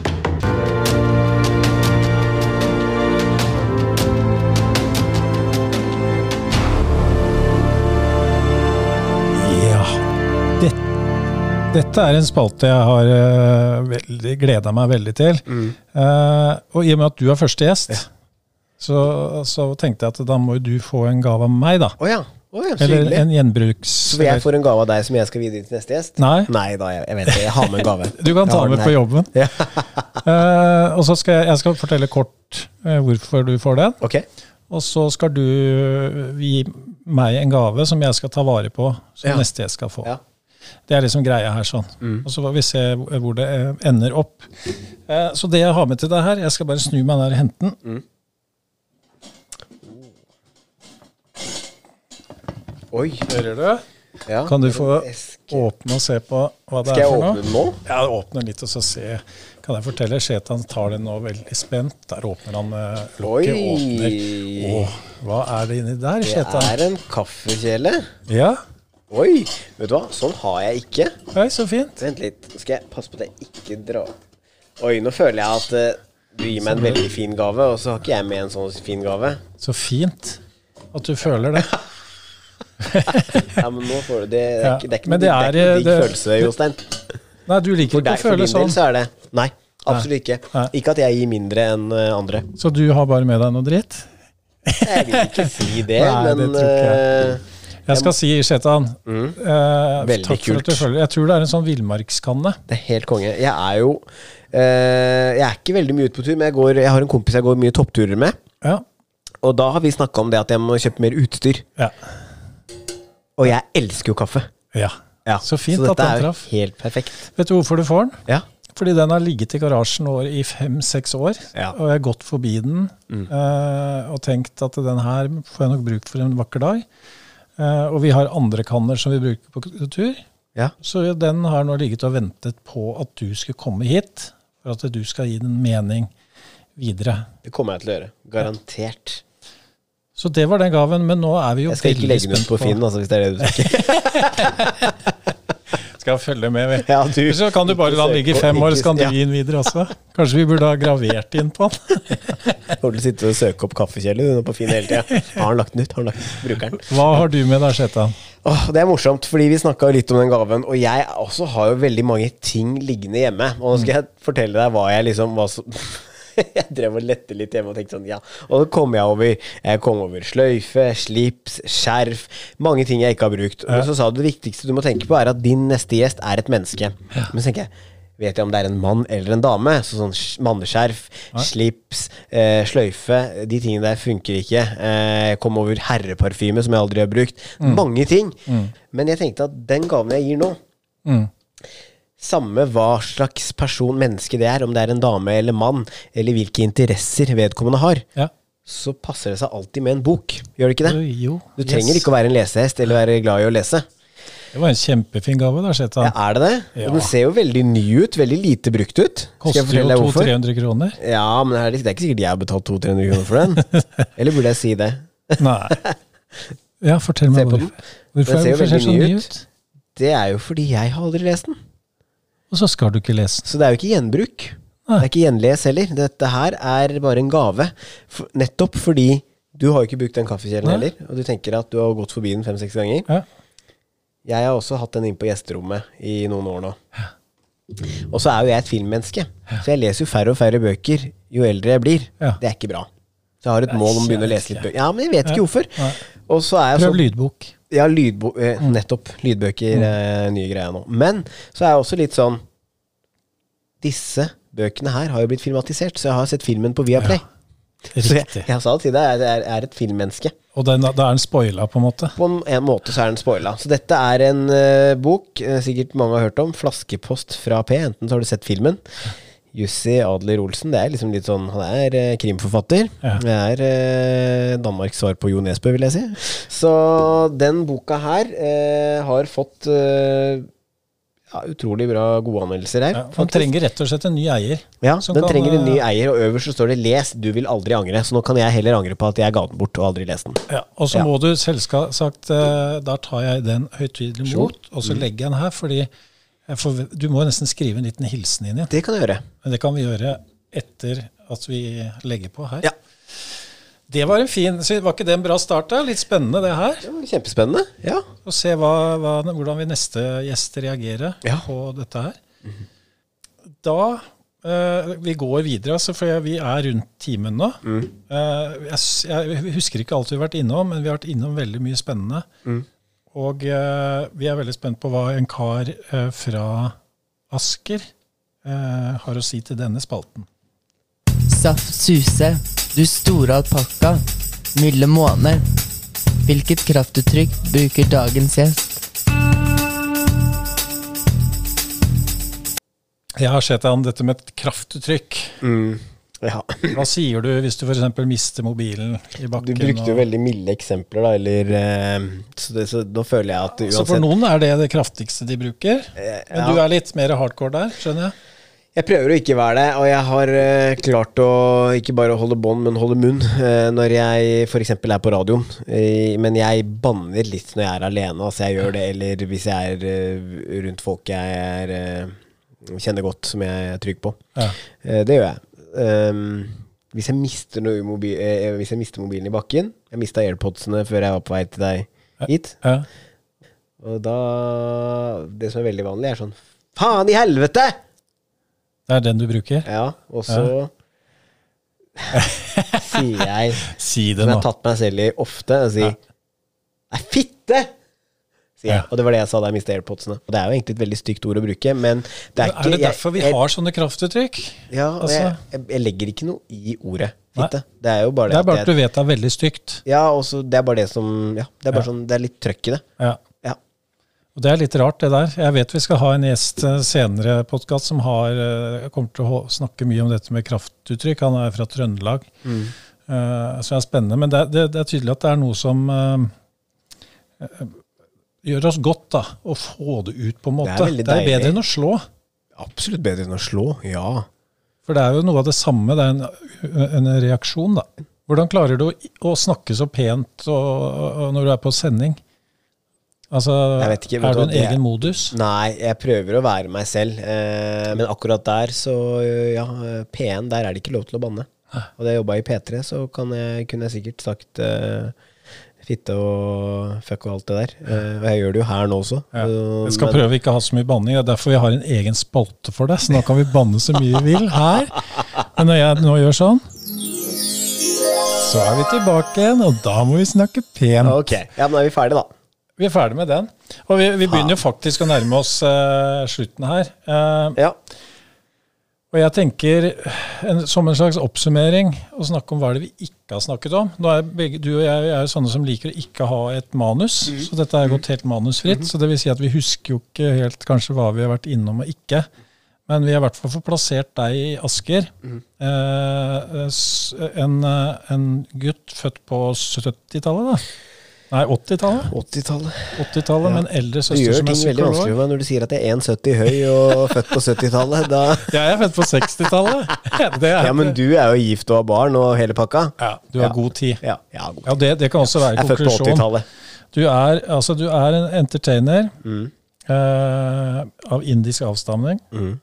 Dette er en spalte jeg har uh, veldig, gleda meg veldig til. Mm. Uh, og i og med at du er første gjest, så, så tenkte jeg at da må du få en gave av meg, da. Oh, ja. Oh, ja, så Eller en gjenbruks... Så jeg får en gave av deg som jeg skal videre til neste gjest? Nei. Nei da, jeg, jeg vet det. Jeg har med en gave. <laughs> Du kan ta med på jobben. Ja. uh, <laughs> og så skal jeg, jeg skal fortelle kort uh, hvorfor du får den. Ok. Og så skal du gi meg en gave som jeg skal ta vare på, som Ja. neste gjest skal få. Ja. Det er liksom greia her sånn. Og så får vi se hvor det eh, ender opp. Eh, Så det jeg har med til deg her, jeg skal bare snu meg der og hente den. Oi. Hører du? Ja. Kan du få åpne og se på hva det Skal er jeg åpne den nå? Ja, åpne litt og så se. Kan jeg fortelle? Shetan tar den nå veldig spent. Der åpner han lokket. Åpner. Åh, hva er det inni der, Det er en kaffekjele. Ja, Oi, vet du hva? Sånn har jeg ikke. Oi, så fint. Vent litt, nå skal jeg passe på at jeg ikke drar Oi, nå føler jeg at eh, du gir meg en veldig fin gave, og så har ikke jeg med en sånn fin gave. Så fint at du føler det. <laughs> Ja, men nå får du det Det er ikke, det er ikke men det digg- er, det er ikke noe digg følelse, Jostein. Nei, du liker For, ikke deg, å for føle del sånn. så er det Nei, absolutt ikke. Nei. Ikke at jeg gir mindre enn eh, andre. Så du har bare med deg noe dritt? Jeg vil ikke si det, <laughs> Nei, det men tror ikke jeg. eh, Jeg skal si, Shetan eh, takk Takk for at du følger. Jeg tror det er en sånn villmarkskanne. Det er helt konge. Jeg er jo eh, Jeg er ikke veldig mye ute på tur, men jeg, går, jeg har en kompis jeg går mye toppturer med. Ja. Og da har vi snakka om det at jeg må kjøpe mer utstyr. Ja. Og jeg elsker jo kaffe. ja. Ja, Så fint så at den traff. helt perfekt. Vet du hvorfor du får den? Ja. Fordi den har ligget i garasjen i fem-seks år, Ja. Mm. og jeg har gått forbi den eh, og tenkt at den her får jeg nok bruk for en vakker dag. Eh, og vi har andre kanner som vi bruker på tur, Ja. så den har nå ligget og ventet på at du skulle komme hit, for at du skal gi den mening videre. Det kommer jeg til å gjøre. Garantert. Så det var den gaven, men nå er vi jo Jeg skal ikke legge den ut på Finn, altså, hvis det er det du tenker. <laughs> <laughs> Skal følge med. Ja, du- Så kan du bare la den ligge i fem år, så kan du gi den videre også. Kanskje vi burde ha gravert inn på den. <laughs> Kommer til å sitte og søke opp kaffekjeler på Finn hele tida. Har han lagt den ut? Har han lagt ut? Hva har du med deg, Shetan? Oh, det er morsomt, fordi vi snakka litt om den gaven. Og jeg også har jo veldig mange ting liggende hjemme. Og nå skal jeg fortelle deg hva jeg liksom hva som <laughs> Jeg drev og lette litt hjemme og tenkte sånn, ja. Og så kom jeg over Jeg kom over sløyfe, slips, skjerf. Mange ting jeg ikke har brukt. Men så sa du det viktigste du må tenke på, er at din neste gjest er et menneske. Men så tenker jeg Vet jeg om det er en mann eller en dame? Så sånn sk- manneskjerf, slips, eh, sløyfe De tingene der funker ikke. Eh, jeg kom over herreparfyme, som jeg aldri har brukt. Mange ting. Men jeg tenkte at den gaven jeg gir nå Mm. Samme hva slags person, menneske det er, om det er en dame eller mann, eller hvilke interesser vedkommende har, Ja. så passer det seg alltid med en bok. Gjør det ikke det? Jo, Du trenger yes. ikke å være en lesehest eller være glad i å lese. Det var en kjempefin gave, da, Shetan. Ja, er det det? Ja. Den ser jo veldig ny ut, veldig lite brukt ut. Koster jo fortelle deg hvorfor? 200-300 kroner. Ja, men det er ikke sikkert jeg har betalt 200-300 kroner for den. <laughs> Eller burde jeg si det? Nei. Ja, fortell meg hvorfor. Hvorfor, Den ser jo den så veldig ny ut. ut? Det er jo fordi jeg har aldri lest den. Og så skal du ikke lese. Så det er jo ikke gjenbruk. Det er ikke gjenles heller. Dette her er bare en gave. For, nettopp fordi du har jo ikke brukt den kaffekjelen Nei. heller, og du tenker at du har gått forbi den fem-seks ganger. Ja. Jeg har også hatt den inne på gjesterommet i noen år nå. Og så er jo jeg et filmmenneske, så jeg leser jo færre og færre bøker jo eldre jeg blir. Ja. Det er ikke bra. Så jeg har et mål om å begynne å lese litt bøker. Ja, men jeg vet ikke Ja. hvorfor. Og så er jeg Prøv så lydbok. Ja, eh, nettopp. Lydbøker er nye greier nå. Men så er jeg også litt sånn Disse bøkene her har jo blitt filmatisert, så jeg har sett filmen på Viaplay. <laughs> Så jeg, jeg sa til deg, jeg er, er et filmmenneske. Og den, da er den spoila, på en måte. På en, en måte så er den spoila. Så dette er en uh, bok eh, sikkert mange har hørt om. 'Flaskepost fra P'. Enten så har du sett filmen. Jussi Adler Olsen, det er liksom litt sånn Han er eh, krimforfatter. Ja. Det er eh, Danmarks svar på Jo Nesbø, vil jeg si. Så den boka her eh, har fått eh, ja, utrolig bra gode anmeldelser her. Ja, han trenger rett og slett en ny eier. Ja, den kan, trenger en ny eh, eier, og øverst så står det 'Les, du vil aldri angre'. Så nå kan jeg heller angre på at jeg ga den bort og aldri leste den. Ja, og så må du selvsagt eh, Da tar jeg den høytidelig mot, og så legger jeg den her, fordi får, du må nesten skrive en liten hilsen inn igjen. Det kan jeg gjøre. Men det kan vi gjøre etter at vi legger på her. Ja. Det var en fin så Var ikke det en bra start? da? Litt spennende, det her. Det var kjempespennende. Ja. Å se hva, hva, hvordan vi neste gjest reagerer Ja. på dette her. Da Uh, Vi går videre, altså, for vi er rundt timen nå. Eh, jeg, jeg husker ikke alt vi har vært innom, men vi har vært innom veldig mye spennende. Og eh, vi er veldig spent på hva en kar eh, fra Asker eh, har å si til denne spalten. Saft Suse, du store alpakka. Milde måne. Hvilket kraftuttrykk bruker dagens gjest? Jeg har sett an dette med et kraftuttrykk. Ja. Hva sier du hvis du f.eks. mister mobilen i bakken? Du brukte jo veldig milde eksempler, da, eller eh, Så, det, så da føler jeg at Så for noen er det det kraftigste de bruker. Men ja. du er litt mer hardcore der, skjønner jeg? Jeg prøver å ikke være det, og jeg har eh, klart å ikke bare holde bånd, men holde munn eh, når jeg f.eks. er på radioen. Eh, men jeg banner litt når jeg er alene, altså jeg gjør det, eller hvis jeg er eh, rundt folk jeg er, eh, kjenner godt, som jeg er trygg på. Ja. Eh, det gjør jeg. Ehm, hvis, jeg mister noe mobi eh, hvis jeg mister mobilen i bakken Jeg mista airpodsene før jeg var på vei til deg hit. Ja. Og da Det som er veldig vanlig, er sånn Faen i helvete! Det er den du bruker? Ja, og så sier jeg, <laughs> Si det som jeg har tatt meg selv i ofte, og sier Nei, fitte! Sier jeg. Ja. Og det var det jeg sa da jeg mistet airpodsene. Og det er jo egentlig et veldig stygt ord å bruke, men det er ikke Er det derfor vi jeg, har sånne kraftuttrykk? Ja, Altså- jeg, jeg, jeg legger ikke noe i ordet fitte. Det er jo bare det, Det er bare at du vet det er veldig stygt. Ja, og så det er bare det som Ja, det er bare Ja. sånn Det er litt trøkk i det. Ja. Ja. Og det er litt rart, det der. Jeg vet vi skal ha en gjest eh, senere podkast som har, eh, kommer til å snakke mye om dette med kraftuttrykk. Han er fra Trøndelag. Mm. Eh, som er spennende. Men det, det, det er tydelig at det er noe som eh, gjør oss godt, da. Å få det ut, på en Det måte. er det er bedre enn å slå. Absolutt bedre enn å slå. Ja. For det er jo noe av det samme. Det er en, en reaksjon, da. Hvordan klarer du å, å snakke så pent og, og når du er på sending? Altså, ikke, er du en det- egen modus? Nei, jeg prøver å være meg selv, eh, men akkurat der, så ja, eh, P1, der er det ikke lov til å banne. Og da jeg jobba i P3, så kan jeg, kunne jeg sikkert sagt eh, fitte og fuck og alt det der. Eh, og jeg gjør det jo her nå også. Ja. Jeg skal men- prøve ikke å ha så mye banning. Det er derfor vi har en egen spalte for det. Så nå kan vi banne så mye vi vil her. Men når jeg nå gjør sånn, så er vi tilbake igjen, og da må vi snakke pent. Ok, ja, men da er vi ferdige, da. Vi er ferdig med den. Og vi, vi begynner jo faktisk å nærme oss uh, slutten her. Uh, Ja. Og jeg tenker, en, som en slags oppsummering, å snakke om hva det vi ikke har snakket om. Nå er begge, Du og jeg er jo sånne som liker å ikke ha et manus, så dette er gått helt manusfritt. Så det vil si at vi husker jo ikke helt kanskje hva vi har vært innom og ikke. Men vi har i hvert fall fått plassert deg i Asker. Eh, en, eh, en gutt født på 70-tallet, da. Nei, 80-tallet. 80-tallet. 80-tallet, Ja. Med en eldre Du søster gjør som er ting veldig vanskelig for meg når du sier at jeg er 1,70 høy og født på 70-tallet. Da <laughs> Jeg er født på 60-tallet. Er- Ja, men du er jo gift og har barn og hele pakka. Ja, du har Ja. god tid. Ja, ja god. Ja, det, det kan også være Jeg er født på 80-tallet. Du altså, du er en entertainer Mm. uh, av indisk avstamning. Mm.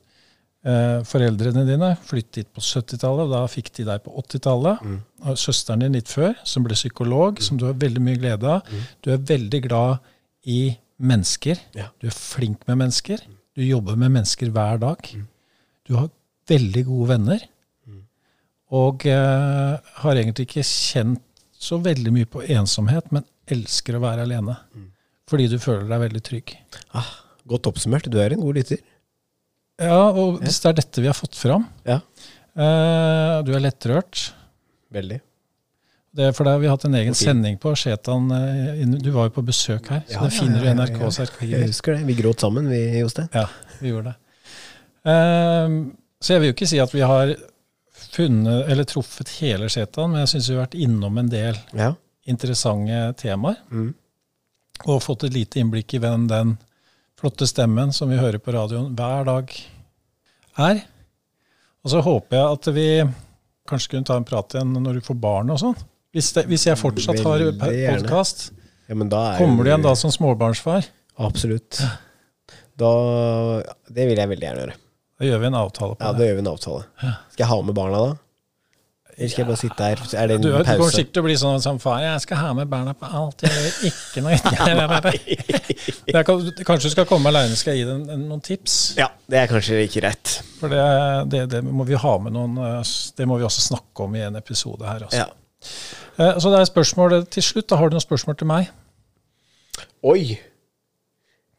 Eh, foreldrene dine flyttet dit på 70-tallet, og da fikk de deg på 80-tallet. Mm. Og Søsteren din litt før, som ble psykolog, som du har veldig mye glede av. Du er veldig glad i mennesker. Mm. Ja. Du er flink med mennesker. Du jobber med mennesker hver dag. Mm. Du har veldig gode venner. Og eh, har egentlig ikke kjent så veldig mye på ensomhet, men elsker å være alene. Mm. Fordi du føler deg veldig trygg. Ah, godt oppsummert. Du er en god lytter. Ja, og hvis det er dette vi har fått fram Ja. eh, Du er lettrørt. Veldig. Det er for det har vi hatt en egen okay. sending på Shetan. eh, Du var jo på besøk her, så Ja, det finner du i NRKs ja, Jeg husker det. Vi gråt sammen, vi, Jostein. Ja, vi gjorde det. Ehm, så jeg vil jo ikke si at vi har funnet, eller truffet hele Shetan, men jeg syns vi har vært innom en del Ja. interessante temaer. Mm. Og fått et lite innblikk i hvem den flotte stemmen som vi hører på radioen hver dag er. Og så håper jeg at vi kanskje kunne ta en prat igjen når du får barn og sånn. Hvis, hvis jeg fortsatt har podkast, ja, er kommer du igjen da som småbarnsfar? Absolutt. Da Det vil jeg veldig gjerne gjøre. Da gjør vi en avtale på Ja, Da det. gjør vi en avtale. Skal jeg ha med barna da? Eller skal jeg bare sitte her? Er det en Du, du kommer pause? sikkert til å bli sånn som far. Jeg skal ha med barna på alt. Jeg gjør ikke noe <laughs> kan, Kanskje du skal komme alene, skal jeg gi deg en- en- noen tips? Ja, det er kanskje ikke rett. For det, det, det må vi ha med noen eh, Det må vi også snakke om i en episode her. Også. Ja. Eh, Så det er spørsmålet til slutt. da Har du noen spørsmål til meg? Oi!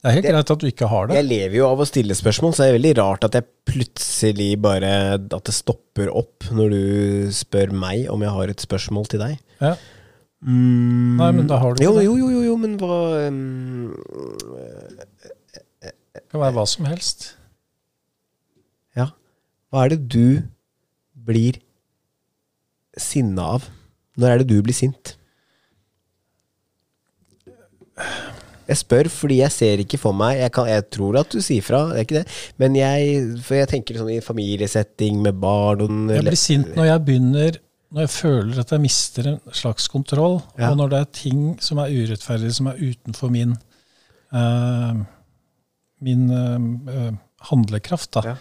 Det er helt Det- greit at du ikke har det. Jeg lever jo av å stille spørsmål, så det er veldig rart at jeg plutselig bare At det stopper opp når du spør meg om jeg har et spørsmål til deg. Ja. Mm. Nei, men da har du jo, det. jo, jo, jo, jo, men hva um, Det kan være hva som helst. Ja. Hva er det du blir sinna av? Når er det du blir sint? Jeg spør fordi jeg ser ikke for meg Jeg, kan, jeg tror at du sier fra, det er ikke det. Men jeg, for jeg tenker sånn i familiesetting med barn og Jeg blir sint når jeg begynner når jeg føler at jeg mister en slags kontroll, Ja. og når det er ting som er urettferdige, som er utenfor min uh, min eh, handlekraft. da. Ja.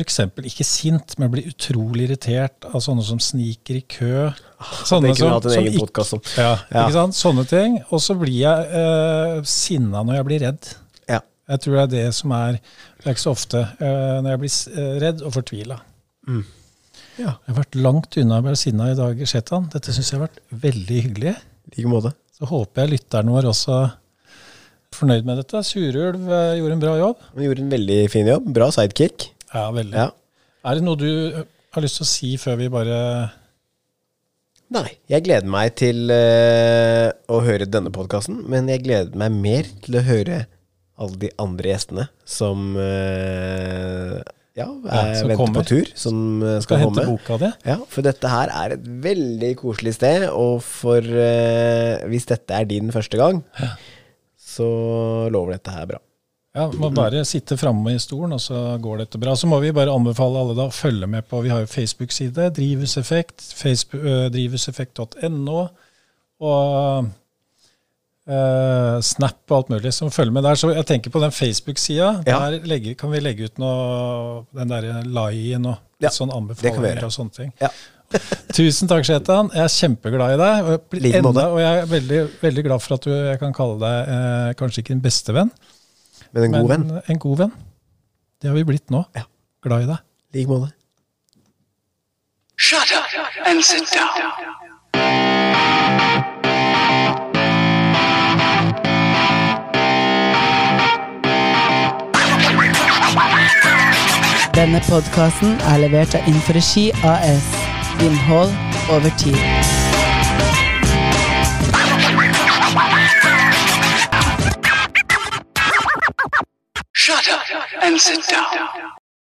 Eksempel ikke sint, men blir utrolig irritert av sånne som sniker i kø. Sånne det kunne vi hatt en egen ikke- podcast om. Ja, Ja. ikke sant? Sånne ting. Og så blir jeg eh, sinna når jeg blir redd. Ja. Jeg tror det er det som er Det er ikke så ofte eh, når jeg blir eh, redd og fortvila. Mm. Ja. Jeg har vært langt unna å være sinna i dag, Shetan. Dette syns jeg har vært veldig hyggelig. I like måte. Så håper jeg lytteren vår også fornøyd med dette. Surulv eh, gjorde en bra jobb. Han gjorde en veldig fin jobb. Bra sidekick. Ja, veldig. Ja. Er det noe du eh, har lyst til å si før vi bare Nei, jeg gleder meg til uh, å høre denne podkasten, men jeg gleder meg mer til å høre alle de andre gjestene som uh, ja, er, som venter kommer. på tur, som skal skal hente komme. boka di? Ja, for dette her er et veldig koselig sted, og for uh, hvis dette er din første gang, så lover dette her bra. Ja, må bare sitte framme i stolen, og så går dette bra. Så må vi bare anbefale alle da å følge med på Vi har jo Facebook-side, Drivhuseffekt, øh, drivhuseffekt.no, og øh, Snap og alt mulig. Så følger med der. Så jeg tenker på den Facebook-sida. Ja. Der legger, kan vi legge ut noe Den derre lien og Ja, sånn anbefalinger og sånne ting. Ja. Tusen takk, Shetan. Jeg er kjempeglad i deg. Og jeg, enda, og jeg er veldig, veldig glad for at du, jeg kan kalle deg eh, kanskje ikke en bestevenn, Men en god venn. men en god venn. Det har vi blitt nå. Ja. Glad i deg. I like måte. Shut up and sit down. Denne podkasten er levert av Inforegi AS. Innhold over tid. Shut up and sit down.